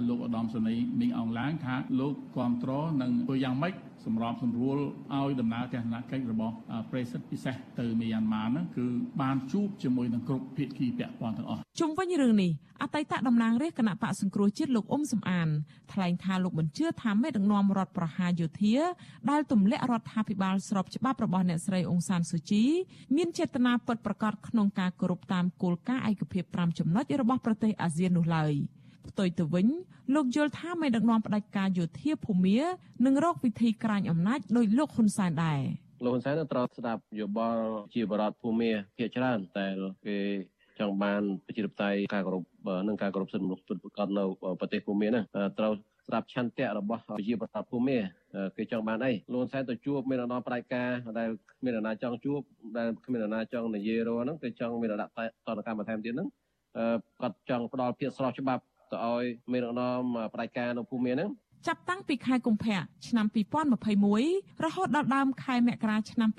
លោកឧត្តមសេនីយ៍មីងអងឡាងថាលោកគ្រប់គ្រងនឹងធ្វើយ៉ាងម៉េចសម្របសម្រួលឲ្យដំណើរទស្សនកិច្ចរបស់ប្រេសិតពិសេសទៅមីយ៉ាន់ម៉ាហ្នឹងគឺបានជួបជាមួយនឹងគ្រប់ភាគីពាក់ព័ន្ធទាំងអស់
ជុំវិញរឿងនេះអតីតតំណាងរាជគណៈបកសង្គ្រោះជាតិលោកអ៊ុំសំអានថ្លែងថាលោកបញ្ជាថាមេដឹកនាំរដ្ឋប្រហារយោធាដែលទម្លាក់រដ្ឋាភិបាលស្របច្បាប់របស់អ្នកស្រីអ៊ុងសានស៊ូជីមានចេតនាពិតប្រាកដក្នុងការគោរពតាមគោលការណ៍ឯកភាព5ចំណុចរបស់ប្រទេសអាស៊ាននោះឡើយ។ ផ្ទុយទៅវិញលោកយល់ថាមេដឹកនាំផ្ដាច់ការយោធាភូមានឹងរកវិធីក្រាញអំណាចដោយលោកហ៊ុនសែនដែរ
លោកហ៊ុនសែនត្រូវស្ដាប់យោបល់ជាបរដ្ឋភូមាភាគច្រើនតែគេចង់បានប្រជាធិបតេយ្យការគោរពនិងការគោរពសិទ្ធិមនុស្សពិតប្រាកដនៅប្រទេសភូមាហ្នឹងត្រូវស្ដាប់ឆន្ទៈរបស់ប្រជាប្រដ្ឋភូមិគេចង់បានអីលោកសែនទៅជួបមានអនុប្រតិការដែលគ្មានអ្នកណាចង់ជួបដែលគ្មានអ្នកណាចង់និយាយរកហ្នឹងគេចង់មានរដាក់តនកម្មបន្ថែមទៀតហ្នឹងគាត់ចង់ផ្ដល់ភាពស្រស់ច្បាប់ ទៅឲ្យមានអនុប្រតិការនៅភូមិហ្នឹង
ចាប់តាំងពីខែកុម្ភៈឆ្នាំ2021រហូតដល់ដើមខែមករាឆ្នាំ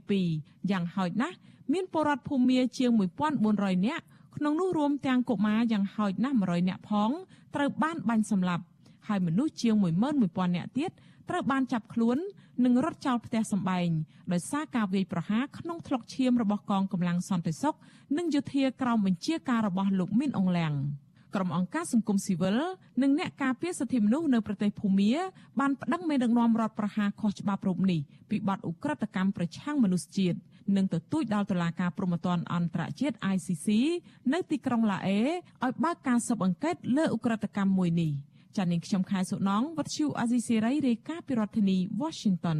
2022យ៉ាងហោចណាស់មានពលរដ្ឋភូមិជាង1400នាក់ក្នុងនោះរួមទាំងកុមារយ៉ាងហោចណាស់100នាក់ផងត្រូវបានបាញ់សម្លាប់ហើយមនុស្សជាង11000នាក់ទៀតត្រូវបានចាប់ខ្លួននិងរត់ចោលផ្ទះសម្បែងដោយសារការវាយប្រហារក្នុងថ្លុកឈាមរបស់កងកម្លាំងសន្តិសុខនិងយោធាក្រោមបញ្ជាការរបស់លោកមីនអងលៀង ក្រុមអង្គការសង្គមស៊ីវិលនិងអ្នកការពារសិទ្ធិមនុស្សនៅប្រទេសភូមាបានប្តឹងមេដឹកនាំរដ្ឋប្រហារខុសច្បាប់រូបនេះពីបទឧក្រិដ្ឋកម្មប្រឆាំងមនុស្សជាតិនិងទទូចដល់តុលាការព្រហ្មទណ្ឌអន្តរជាតិ ICC នៅទីក្រុងឡាអេឲ្យបើកការស៊ើបអង្កេតលើឧក្រិដ្ឋកម្មមួយនេះ។ចានាងខ្ញុំខែសុណងវັດឈូអាស៊ីសេរីរាយការណ៍ពីរដ្ឋធានី Washington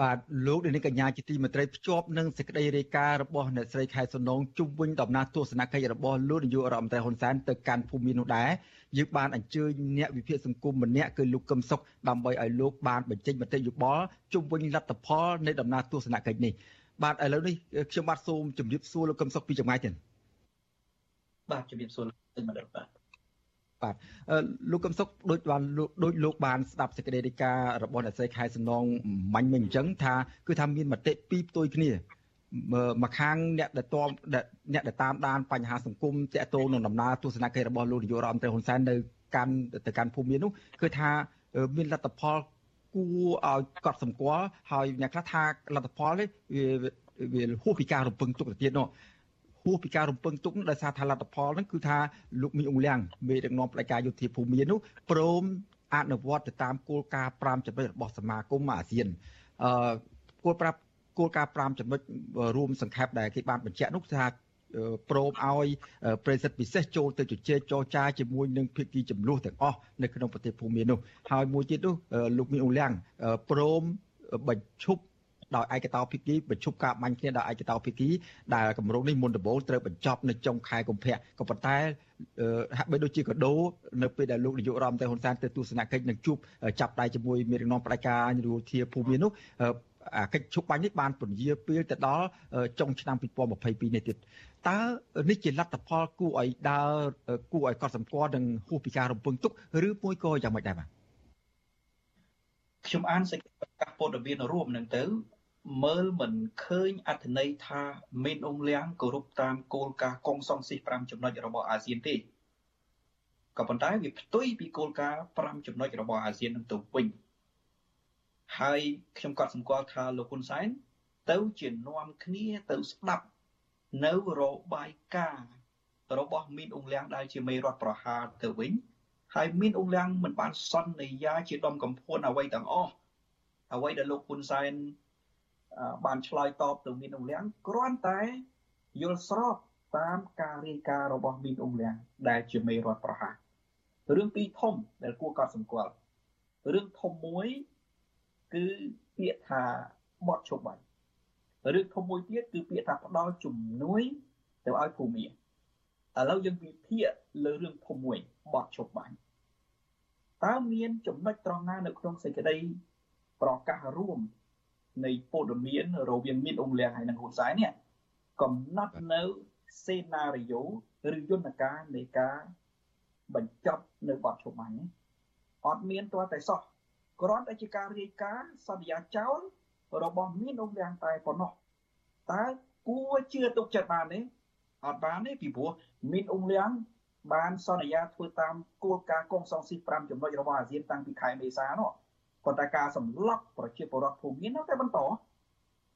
បាទលោកនាងកញ្ញាជាទីមេត្រីភ្ជាប់នឹងសេចក្តីរាយការណ៍របស់អ្នកស្រីខែសុនងជុំវិញដំណើរទស្សនកិច្ចរបស់លោកនាយករដ្ឋមន្ត្រីហ៊ុនសែនទៅកាន់ភូមិនោះដែរយើងបានអញ្ជើញអ្នកវិភាគសង្គមម្នាក់គឺលោកកឹមសុខដើម្បីឲ្យលោកបានបញ្ចេញមតិយោបល់ជុំវិញលទ្ធផលនៃដំណើរទស្សនកិច្ចនេះបាទឥឡូវនេះខ្ញុំបាទសូមជម្រាបសួរលោកកឹមសុខពីចម្ងាយទៀត
បាទជម្រាបសួរលោកមណ្ឌលបាទ
បាទលោកកឹមសុខដូចបានដូចលោកបានស្ដាប់សេចក្តីរាយការណ៍របស់អ្នកស្រីខែសំណងមាញ់មិញអញ្ចឹងថាគឺថាមានមតិពីរផ្ទុយគ្នាមកខាងអ្នកដែលតអ្នកដែលតាមដានបញ្ហាសង្គមតាក់ទងនឹងដំណើរទស្សនកិច្ចរបស់លោកនាយករដ្ឋមន្ត្រីហ៊ុនសែននៅកាន់ទៅកាន់ភូមិមាននោះគឺថាមានលទ្ធផលគួរឲ្យកត់សម្គាល់ហើយអ្នកខ្លះថាលទ្ធផលនេះវាវាហួសពីការរំពឹងទុកទៅទៀតនោះហួ សពីការរំពឹងទុកដោយសារថាលទ្ធផលហ្នឹងគឺថាលោកមីអ៊ុងលៀងមេដឹកនាំផ្ដាច់ការយោធាភូមិនោះព្រមអនុវត្តទៅតាមគោលការណ៍5ចំណុចរបស់សមាគមអាស៊ានអឺគោលប្រាប់គោលការណ៍5ចំណុចរួមសង្ខេបដែលគេបានបញ្ជាក់នោះថាព្រមឲ្យប្រិសិទ្ធពិសេសចូលទៅជជែកចរចាជាមួយនឹងភាគីចំនួនទាំងអស់នៅក្នុងប្រទេសភូមានោះហើយមួយទៀតនោះលោកមីអ៊ុងលៀងព្រមបញ្ឈប់ ដោយឯកតោភាគីប្រជុំការបាញ់គ្នាដោយឯកតោភាគីដែលគម្រោងនេះមុនដំបូងត្រូវបញ្ចប់នៅចុងខែកុម្ភៈក៏ប៉ុន្តែហាក់បីដូចជាកដោនៅពេលដែលលោកនាយករដ្ឋមន្ត្រីហ៊ុនសែនទៅទស្សនកិច្ចនឹងជួបចាប់ដៃជាមួយមេដឹកនាំផ្ដាច់ការយោធាភូមិនោះអាកិច្ចជប់បាញ់នេះបានពន្យាពេលទៅដល់ចុងឆ្នាំ2022នេះទៀតតើនេះជាលទ្ធផលគួរឲ្យដើរគួរឲ្យកត់សម្គាល់នឹងហួសពីការរំពឹងទុកឬមួយក៏យ៉ាងម៉េចដែរបាទ
ខ្ញុំអានសេចក្តីប្រកាសព័ត៌មានរួមនឹងទៅ មើលមិនឃើញអត្ថន័យថាមានអង្គលៀងគោរពតាមគោលការណ៍កុងសង្ស៊ី5ចំណុចរបស់អាស៊ានទេក៏ប៉ុន្តែវាផ្ទុយពីគោលការណ៍5ចំណុចរបស់អាស៊ាននឹងទៅវិញហើយខ្ញុំក៏សម្គាល់ថាលោកហ៊ុនសែនទៅជានាំគ្នាទៅស្ដាប់នៅរបាយការណ៍របស់មីនអ៊ុងលៀងដែលជាមេរដ្ឋប្រហារទៅវិញហើយមីនអ៊ុងលៀងមិនបានសន្យាជាដុំកំភួនអ្វីទាំងអស់អ្វីដែលលោកហ៊ុនសែន បានឆ្លើយតបទៅមីនអ៊ុងលៀងគ្រាន់តែយល់ស្របតាមការរាយការណ៍របស់មីនអ៊ុងលៀងដែលជាមេរដ្ឋប្រហាររឿងពីរធំដែលគួរកត់សម្គាល់រឿងធំមួយគឺពាក្យថាបត់ឈប់បាញ់រឿងធំមួយទៀតគឺពាក្យថាផ្ដល់ជំនួយទៅឲ្យភូមិឥឡូវយើងវិភាគលើរឿងធំមួយបត់ឈប់បាញ់តើមានចំណុចត្រង់ណានៅក្នុងសេចក្តីប្រកាសរួម នៃព័ត៌មានរវាងមានអង្គលៀងហើយនិងហ៊ុនសែននេះកំណត់នៅសេណារីយ៉ូឬយន្តការនៃការបញ្ចប់នៅបទឈប់បាញ់នេះអត់មានទាល់តែសោះគ្រាន់តែជាការរាយការណ៍សន្យាចោលរបស់មានអង្គលៀងតែប៉ុណ្ណោះតើគួរជឿទុកចិត្តបានទេអត់បានទេពីព្រោះមានអង្គលៀងបានសន្យាធ្វើតាមគោលការណ៍កងសង្ស៊ី5ចំណុចរបស់អាស៊ានតាំងពីខែមេសានោះ ប៉ុន្តែការសម្លាប់ប្រជាពលរដ្ឋភូមិមាននៅតែបន្ត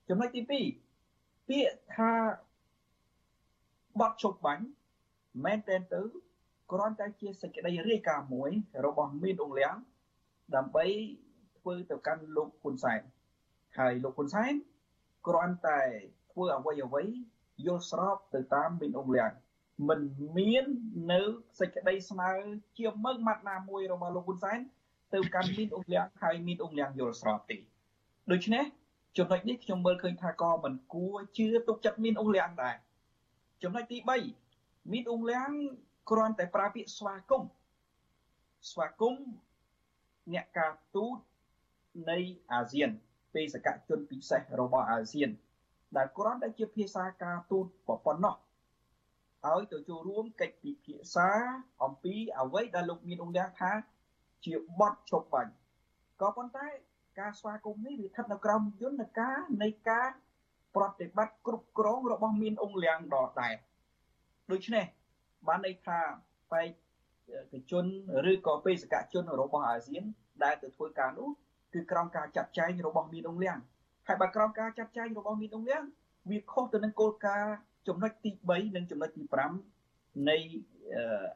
ចំណុចទី2ពាក្យថាបត់ជប់បាញ់មែនតែនទៅគ្រាន់តែជាសេចក្តីរាយការណ៍មួយ របស់មានអង្លៀងដើម្បីធ្វើទៅកាន់លោកហ៊ុនសែនហើយលោកហ៊ុនសែនគ្រាន់តែធ្វើអ្វីអ្វីយល់ស្របទៅតាមមានអង្លៀងមិនមាននៅសេចក្តីស្នើជាមើងម៉ាត់ណាមួយរបស់លោកហ៊ុនសែន ទៅកាន់មីនអ៊ុងលៀងហើយមីនអ៊ុងលៀងយល់ស្របទេដូច្នេះចំណុចនេះខ្ញុំមើលឃើញថាក៏មិនគួរជឿទុកចិត្តមីនអ៊ុងលៀងដែរចំណុចទី3មីនអ៊ុងលៀងគ្រាន់តែប្រើពាក្យស្វាគមន៍ស្វាគមន៍អ្នកការទូតនៃអាស៊ានបេសកជនពិសេសរបស់អាស៊ាន ដែលគ្រាន់តែជាភាសាការទូតប៉ុណ្ណោះឲ្យទៅចូលរួមកិច្ចពិភាក្សាអំពីអ្វីដែលលោកមានអង្គការថា ជាបទជប់បាញ់ក៏ប៉ុន្តែការស្វាគមន៍នេះវាស្ថិតនៅក្រោមយន្តការនៃការប្រតិបត្តិគ្រប់គ្រងរបស់មានអង្គលៀងដដែលដូច្នេះបានន័យថាបេក្ខជនឬក៏បេសកជនរបស់អាស៊ាន ដែលទៅធ្វើការនោះគឺក្រោមការចាត់ចែងរបស់មានអង្គលៀងហើយបើក្រោមការចាត់ចែងរបស់មានអង្គលៀងវាខុសទៅនឹងគោលការណ៍ចំណុចទី3និងចំណុចទី5នៃ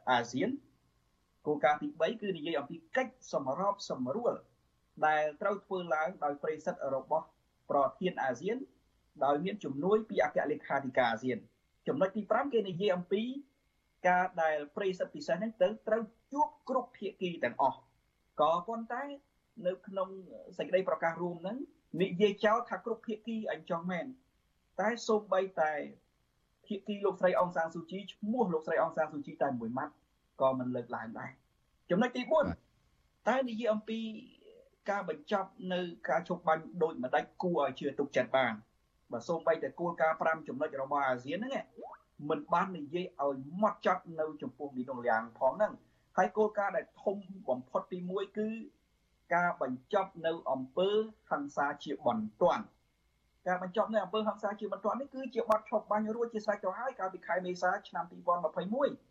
អាស៊ាន គោលការណ៍ទី3គឺនិយាយអំពីកិច្ចសម្របសម្រួល ដែលត្រូវធ្វើឡើងដោយប្រិសិទ្ធរបស់ប្រធានអាស៊ាន ដោយមានជំនួយពីអគ្គលេខាធិការអាស៊ាន ចំណុចទី5គេនិយាយអំពីការដែលប្រិសិទ្ធពិសេសហ្នឹងទៅត្រូវជួបគ្រប់ភាគីទាំងអស់ក៏ប៉ុន្តែនៅក្នុងសេចក្តីប្រកាសរួមហ្នឹងនិយាយចោលថាគ្រប់ភាគីអញ្ចឹងមែនតែសូម្បីតែភាគីលោកស្រីអង្សាងស៊ូជីឈ្មោះលោកស្រីអង្សាងស៊ូជីតែមួយម៉ាត់ ក៏មិនលើកឡើងដែរចំណុចទី4តែនិយាយអំពីការបញ្ចប់នៅការជប់បាញ់ដូចម្ដេចគួរឲ្យជឿទុកចិត្តបានបើសូម្បីតែគោលការណ៍5ចំណុចរបស់អាស៊ានហ្នឹងមិនបាននិយាយឲ្យម៉ត់ចត់នៅចំពោះមីនងលៀងផងហ្នឹងហើយគោលការណ៍ដែលធំបំផុតទី1គឺការបញ្ចប់នៅអំពើហិង្សាជាបន្ទាន់ការបញ្ចប់នៅអំពើហិង្សាជាបន្ទាន់នេះគឺជាបទឈប់បាញ់រួចជាស្រេចទៅហើយកាលពីខែមេសាឆ្នាំ2021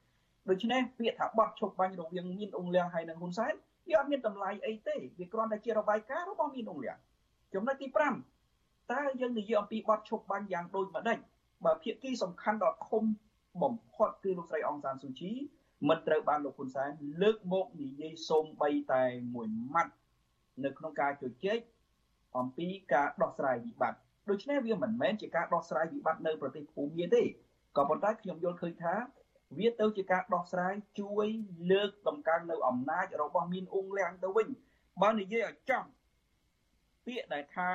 ដូច្នេះពាក្យថាបទឈប់បាញ់រវាងមានអ៊ុងលៀងហើយនិងហ៊ុនសែនវាអត់មានតម្លៃអីទេវាគ្រាន់តែជារបាយការណ៍របស់មានអ៊ុងលៀងចំណុចទី5តើយើងនិយាយអំពីបទឈប់បាញ់យ៉ាងដូចម្ដេចបើភាគីសំខាន់ដ៏ធំបំផុតគឺលោកស្រីអង្សានស៊ូជីមិនត្រូវបានលោកហ៊ុនសែនលើកមកនិយាយសូម្បីតែមួយម៉ាត់នៅក្នុងការជជែកអំពីការដោះស្រាយវិបត្តិដូច្នេះវាមិនមែនជាការដោះស្រាយវិបត្តិនៅប្រទេសភូមាទេក៏ប៉ុន្តែខ្ញុំយល់ឃើញថា វាទៅជាការដោះស្រាយជួយលើកតម្កើងនៅអំណាចរបស់មានអ៊ុងលៀងទៅវិញបើនិយាយឲ្យចំពាក្យដែលថា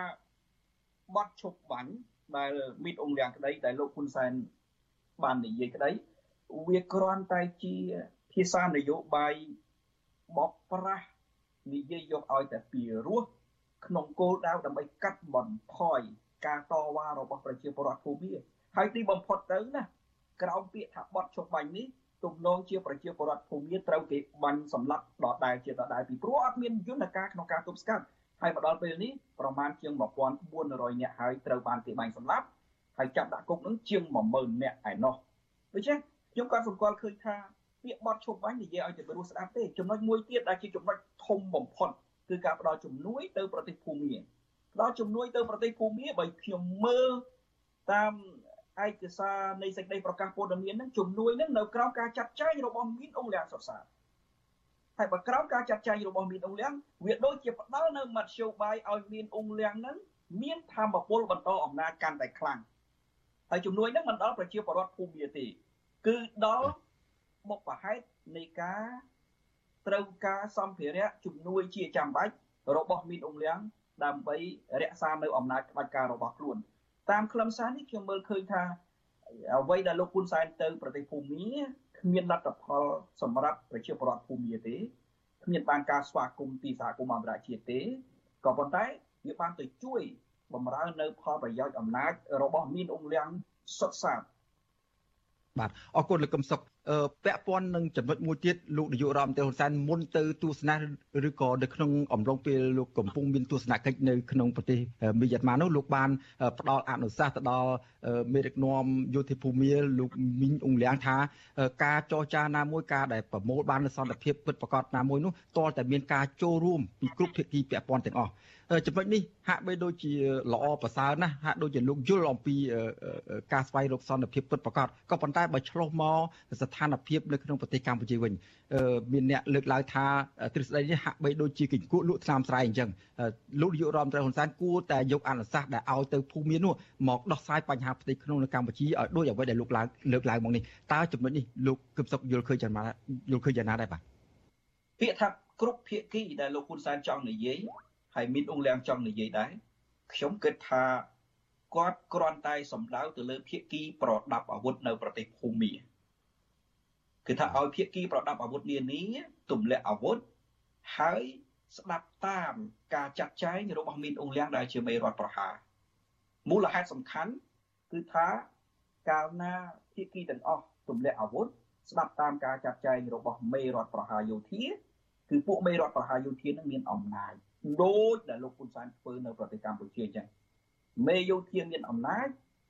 បត់ឈប់បាញ់ដែលមានអ៊ុងលៀងក្តីដែលលោកហ៊ុនសែនបាននិយាយក្តីវាគ្រាន់តែជាភាសានយោបាយបបប្រាស់និយាយយកឲ្យតែពីរោះក្នុងគោលដៅដើម្បីកាត់បន្ថយការតវ៉ារបស់ប្រជាពលរដ្ឋភូមិហើយទីបំផុតទៅណា ក្រោមពាក្យថាបត់ជប់បាញ់នេះទំនងជាប្រជាពលរដ្ឋភូមិត្រូវគេបាញ់សម្លាប់ដដែលជាដដែលពីព្រោះអត់មានយន្តការក្នុងការទប់ស្កាត់ហើយមកដល់ពេលនេះប្រមាណជាង1400នាក់ហើយត្រូវបានគេបាញ់សម្លាប់ហើយចាប់ដាក់គុកនឹងជាង10000នាក់ឯណោះដូច្នេះខ្ញុំក៏សម្គាល់ឃើញថាពាក្យបត់ឈប់បាញ់និយាយឲ្យតែព្រោះស្ដាប់ទេចំណុចមួយទៀតដែលជាចំណុចធំបំផុតគឺការផ្ដល់ជំនួយទៅប្រទេសភូមាផ្ដល់ជំនួយទៅប្រទេសភូមាបើខ្ញុំមើលតាម ឯកសារនៃសេចក្តីប្រកាសព័ត៌មានហ្នឹងជំនួយហ្នឹងនៅក្រោមការចាត់ចែងរបស់មីនអ៊ុងលៀងសុតសាហើយបើក្រោមការចាត់ចែងរបស់មីនអ៊ុងលៀងវាដូចជាផ្ដល់នៅមធ្យោបាយឲ្យមីនអ៊ុងលៀងហ្នឹងមានធម៌ពលបន្តអំណាចកាន់តែខ្លាំងហើយជំនួយហ្នឹងមិនដល់ប្រជាពលរដ្ឋភូមិទេគឺដល់មុខប្រហែលនៃការត្រូវការសម្ភារៈជំនួយជាចាំបាច់របស់មីនអ៊ុងលៀងដើម្បីរក្សានៅអំណាចក្បាច់ការរបស់ខ្លួន តាមខ្លឹមសារនេះខ្ញុំមើលឃើញថាអ្វីដែលលោកហ៊ុនសែនទៅប្រទេសភូមាគ្មានលទ្ធផលសម្រាប់ប្រជាពលរដ្ឋភូមាទេគ្មានបានការស្វាគមន៍ពីសហគមន៍អន្តរជាតិទេក៏ប៉ុន្តែវាបានទៅជួយបំរើនៅផលប្រយោជន៍អំណាចរបស់មានអង្គលៀងសុទ្ធសាធ
បាទអរគុណលោកកឹមសុខពាក់ព័ន្ធនឹងចំណុចមួយទៀតលោកនាយករដ្ឋមន្ត្រីហ៊ុនសែនមុនទៅទស្សនៈឬក៏នៅក្នុងអំឡុងពេលលោកកំពុងមានទស្សនកិច្ចនៅក្នុងប្រទេសមីយ៉ាន់ម៉ានោះលោកបានផ្ដល់អនុសាសន៍ទៅដល់មេដឹកនាំយោធាភូមិលោកមីងអ៊ុងលៀងថាការចរចាណាមួយការដែលប្រមូលបាននូវសន្តិភាពពិតប្រាកដណាមួយនោះតលតែមានការចូលរួមពីគ្រប់ភាគីពាក់ព័ន្ធទាំងអស់ ចំណុចនេះហាក់បីដូចជាល្អប្រសើរណាស់ហាក់ដូចជាលោកយល់អំពីការស្វែងរកសន្តិភាពពិតប្រាកដក៏ប៉ុន្តែបើឆ្លោះមកស្ថានភាពនៅក្នុងប្រទេសកម្ពុជាវិញមានអ្នកលើកឡើងថាទ្រឹស្ដីនេះហាក់បីដូចជាគង្គក់លក់ថ្នាំស្រែអញ្ចឹងលោកនាយករដ្ឋមន្ត្រីហ៊ុនសែនគួរតែយកអនុសាសន៍ដែលឲ្យទៅភូមិនោះមកដោះស្រាយបញ្ហាផ្ទៃក្នុងនៅកម្ពុជាឲ្យដូចអ្វីដែលលោកឡើងលើកឡើងមកនេះតើចំណុចនេះលោកគឹមសុខយល់ឃើញយ៉ាងណាយល់ឃើញយ៉ាងណាដែរបាទ
ពាក្យថាគ្រប់ភាគីដែលលោកហ៊ុនសែនចង់និយាយ ហើយមានអង្គលៀងចង់និយាយដែរខ្ញុំគិតថាគាត់គ្រាន់តែសំដៅទៅលើភាគីប្រដាប់អាវុធនៅប្រទេសភូមាគឺថាឲ្យភាគីប្រដាប់អាវុធនានាទម្លាក់អាវុធហើយស្ដាប់តាមការចាត់ចែងរបស់មានអង្គលៀងដែលជាមេរដ្ឋប្រហារមូលហេតុសំខាន់គឺថាកាលណាភាគីទាំងអស់ទម្លាក់អាវុធស្ដាប់តាមការចាត់ចែងរបស់មេរដ្ឋប្រហារយោធាគឺពួកមេរដ្ឋប្រហារយោធានឹងមានអំណាច ដូចដែលលោកហ៊ុនសែនធ្វើនៅប្រទេសកម្ពុជាអញ្ចឹងមេយោធាមានអំណាច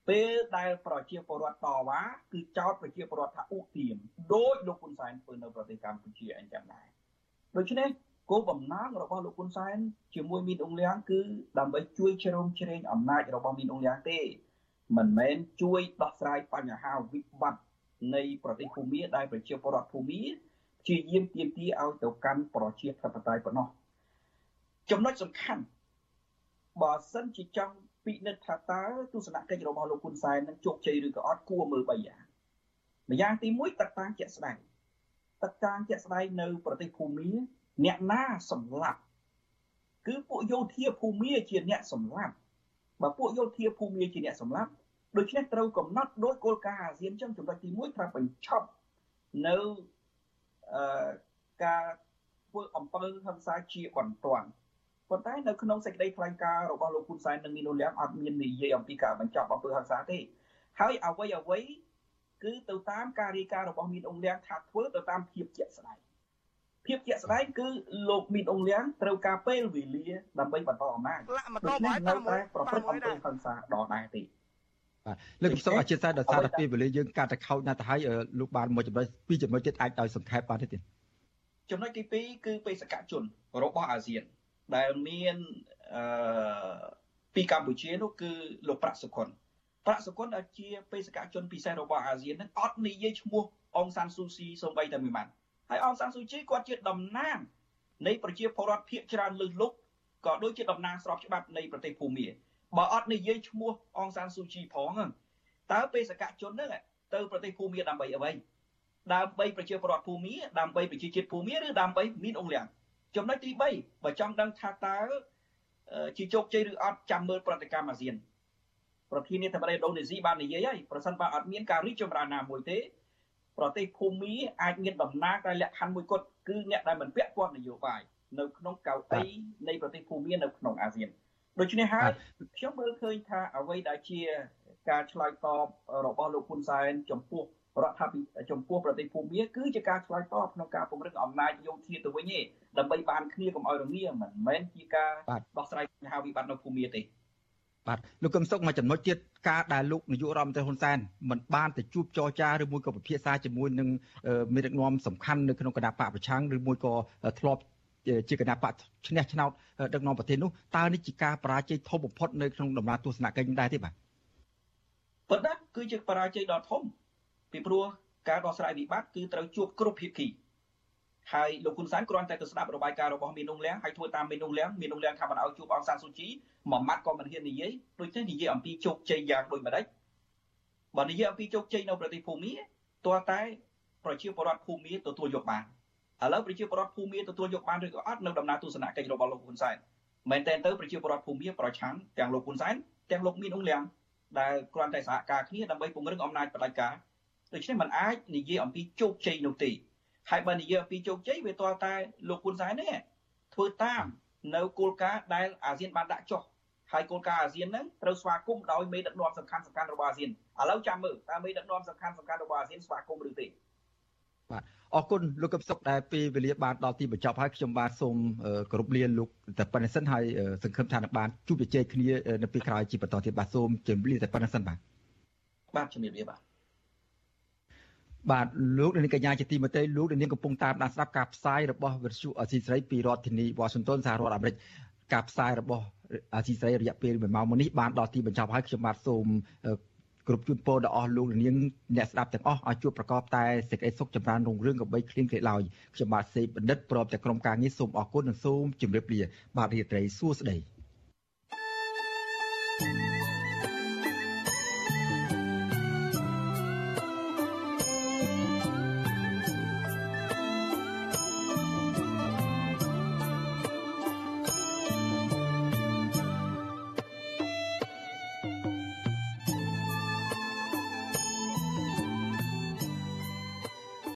ពេលដែលប្រជាពលរដ្ឋតវ៉ាគឺចោទប្រជាពលរដ្ឋថាឧទាមដោយលោកហ៊ុនសែនធ្វើនៅប្រទេសកម្ពុជាអញ្ចឹងដែរដូច្នេះគោលបំណងរបស់លោកហ៊ុនសែនជាមួយមីនអ៊ុងលៀងគឺដើម្បីជួយជ្រោមជ្រែងអំណាចរបស់មីនអ៊ុងលៀងទេមិនមែនជួយដោះស្រាយបញ្ហាវិបត្តិនៃប្រទេសភូមាដែលប្រជាពលរដ្ឋភូមាព្យាយាមទាមទារឲ្យទៅកាន់ប្រជាធិបតេយ្យប៉ុណ្ណោះ ចំណុចសំខាន់បើសិនជាចង់ពិនិត្យថាតើទស្សនកិច្ចរបស់លោកហ៊ុនសែននឹងជោគជ័យឬក៏អត់គួរមើល3យ៉ាងម្យ៉ាងទី1ទឹកតាំងជាក់ស្ដែងទឹកតាំងជាក់ស្ដែងនៅប្រទេសភូមាអ្នកណាសម្លាប់គឺពួកយោធាភូមាជាអ្នកសម្លាប់បើពួកយោធាភូមាជាអ្នកសម្លាប់ដូច្នេះត្រូវកំណត់ដោយគោលការណ៍អាស៊ានចឹងចំណុចទី1ត្រូវបញ្ឈប់នៅអឺការធ្វើអំពើហិង្សាជាបន្ទាន់ ប៉ុន្តែនៅក្នុងសេចក្តីថ្លែងការណ៍របស់លោកហ៊ុនសែននិងមីនូលៀងអត់មាននិយាយអំពីការបញ្ចប់អំពើហិង្សាទេហើយអ្វីអ្វីគឺទៅតាមការរាយការណ៍របស់មីនអងលៀងថាធ្វើទៅតាមភាពជាក់ស្ដែងភាពជាក់ស្ដែងគឺលោកមីនអងលៀងត្រូវការពេលវេលាដើម្បីបន្តអំណាចដូច្នេះនៅតែប្រព្រឹត្តអំពើហិង្សាដដែលទេ
បាទលើកសូមអធិស្ឋានដល់សារពេលវេលាយើងកាត់តែខោចណាស់ទៅហើយលោកបានមួយចំណុចពីរចំណុចទៀតអាចឲ្យសង្ខេបបានទេទៀត
ចំណុចទី2គឺបេសកជនរបស់អាស៊ាន ដែលមានអឺពីកម្ពុជានោះគឺលោកប្រាក់សុខុនប្រាក់សុខុនដែលជាបេសកជនពិសេសរបស់អាស៊ាននឹងអត់និយាយឈ្មោះអងសានស៊ូស៊ីសូម្បីតែមួយម៉ាត់ហើយអងសានស៊ូជីគាត់ជាតំណាងនៃប្រជាពលរដ្ឋភាគច្រើនលើសលុបក៏ដូចជាតំណាងស្របច្បាប់នៃប្រទេសភូមាបើអត់និយាយឈ្មោះអងសានស៊ូជីផងតើបេសកជននឹងទៅប្រទេសភូមាដើម្បីអ្វីដើម្បីប្រជាពលរដ្ឋភូមាដើម្បីប្រជាជាតិភូមាឬដើម្បីមានអង្គលៀង ចំណុចទី3បើចង់ដឹងថាតើជាជោគជ័យឬអត់ចាំមើលប្រតិកម្មអាស៊ានប្រធានាធិបតីឥណ្ឌូនេស៊ីបាននិយាយហើយប្រសិនបើអត់មានការរីកចម្រើនណាមួយទេប្រទេសភូមាអាចមានដំណើរការលក្ខខណ្ឌមួយគត់គឺអ្នកដែលមិនពាក់ព័ន្ធនយោបាយនៅក្នុងកៅអីនៃប្រទេសភូមានៅក្នុងអាស៊ានដូច្នេះហើយខ្ញុំមើលឃើញថាអ្វីដែលជាការឆ្លើយតបរបស់លោកហ៊ុនសែនចំពោះ រដ្ឋាភិបាលចំពោះប្រទេសភូមាគឺជាការឆ្លើយតបក្នុងការពង្រឹងអំណាចយោធាទៅវិញទេដើម្បីបានគ្នាកុំឲ្យរងាមិនមែនជាការដោះស្រាយបញ្ហាវិបត្តិនៅភូមាទេ
បាទលោកកឹមសុខមួយចំណុចទៀតការដែលលោកនាយករដ្ឋមន្ត្រីហ៊ុនសែនមិនបានទៅជួបចរចាឬមួយក៏ពិភាក្សាជាមួយនឹងមេដឹកនាំសំខាន់នៅក្នុងគណៈបកប្រឆាំងឬមួយក៏ធ្លាប់ជាគណៈបកឈ្នះឆ្នោតដឹកនាំប្រទេសនោះតើនេះជាការបរាជ័យធំបំផុតនៅក្នុងដំណើរទស្សនកិច្ចដែរទេបាទ
ប៉ុន្តែគឺជាបរាជ័យដ៏ធំ ពីព្រោះការដោះស្រាយវិបត្តិគឺត្រូវជួបគ្រប់ភាគីហើយលោកហ៊ុនសែនគ្រាន់តែទៅស្ដាប់របាយការណ៍របស់មីនុងលៀងហើយធ្វើតាមមីនុងលៀងមីនុងលៀងថាមិនឲ្យជួបអង្សានស៊ូជីមួយម៉ាត់ក៏មិនហ៊ាននិយាយដូចទេនិយាយអំពីជោគជ័យយ៉ាងដូចម្ដេចបើនិយាយអំពីជោគជ័យនៅប្រទេសភូមាតើតែប្រជាពលរដ្ឋភូមាទទួលយកបានឥឡូវប្រជាពលរដ្ឋភូមាទទួលយកបានឬក៏អត់នៅដំណើរទស្សនកិច្ចរបស់លោកហ៊ុនសែនមែនតើទៅប្រជាពលរដ្ឋភូមាប្រឆាំងទាំងលោកហ៊ុនសែនទាំងលោកមីនុងលៀងដែលគ្រាន់តែសហការគ្នាដើម្បីពង្រឹងអំណាចបដិការ ដូច្នេះมันអាចនិយាយអំពីជោគជ័យនោះទេហើយបើនិយាយអំពីជោគជ័យវាតើតែលោកហ៊ុនសែននេះធ្វើតាមនៅគោលការណ៍ដែលអាស៊ានបានដាក់ចុះហើយគោលការណ៍អាស៊ានហ្នឹងត្រូវស្វាគមន៍ដោយមេដឹកនាំសំខាន់សំខាន់របស់អាស៊ានឥឡូវចាំមើលតើមេដឹកនាំសំខាន់សំខាន់របស់អាស៊ានស្វាគមន៍ឬទេ
បាទអរគុណលោកកឹមសុខដែលពេលវេលាបានដល់ទីបញ្ចប់ហើយខ្ញុំបាទសូមគោរពលាលោកតែប៉ុណ្្នេះសិនហើយសង្ឃឹមថានឹងបានជួបជជែកគ្នានៅពេលក្រោយជាបន្តទៀតបាទសូមជម្រាបលាតែប៉ុណ្្នេះសិនបាទ
បាទជម្រាបលាបាទ
បាទលោកនាងកញ្ញាជាទីមេត្រីលោកនាងកំពុងតាមដានស្ដាប់ការផ្សាយរបស់វិទ្យុអស៊ីសេរីពីរដ្ឋធានីវ៉ាស៊ីនតោនសហរដ្ឋអាមេរិកការផ្សាយរបស់អាស៊ីសេរីរយៈពេល1ម៉ោងមកនេះបានដល់ទីបញ្ចប់ហើយខ្ញុំបាទសូមគ្រប់ជូនពរដល់អស់លោកនាងអ្នកស្ដាប់ទាំងអស់ឲ្យជួបប្រកបតែសេចក្តីសុខចម្រើនរុងរឿងកបីគ្លៀងគ្លេឡើយខ្ញុំបាទសេបណ្ឌិតព្រមទាំងក្រុមការងារសូមអរគុណនិងសូមជម្រាបលា បាទរាត្រីសួស្តី thank you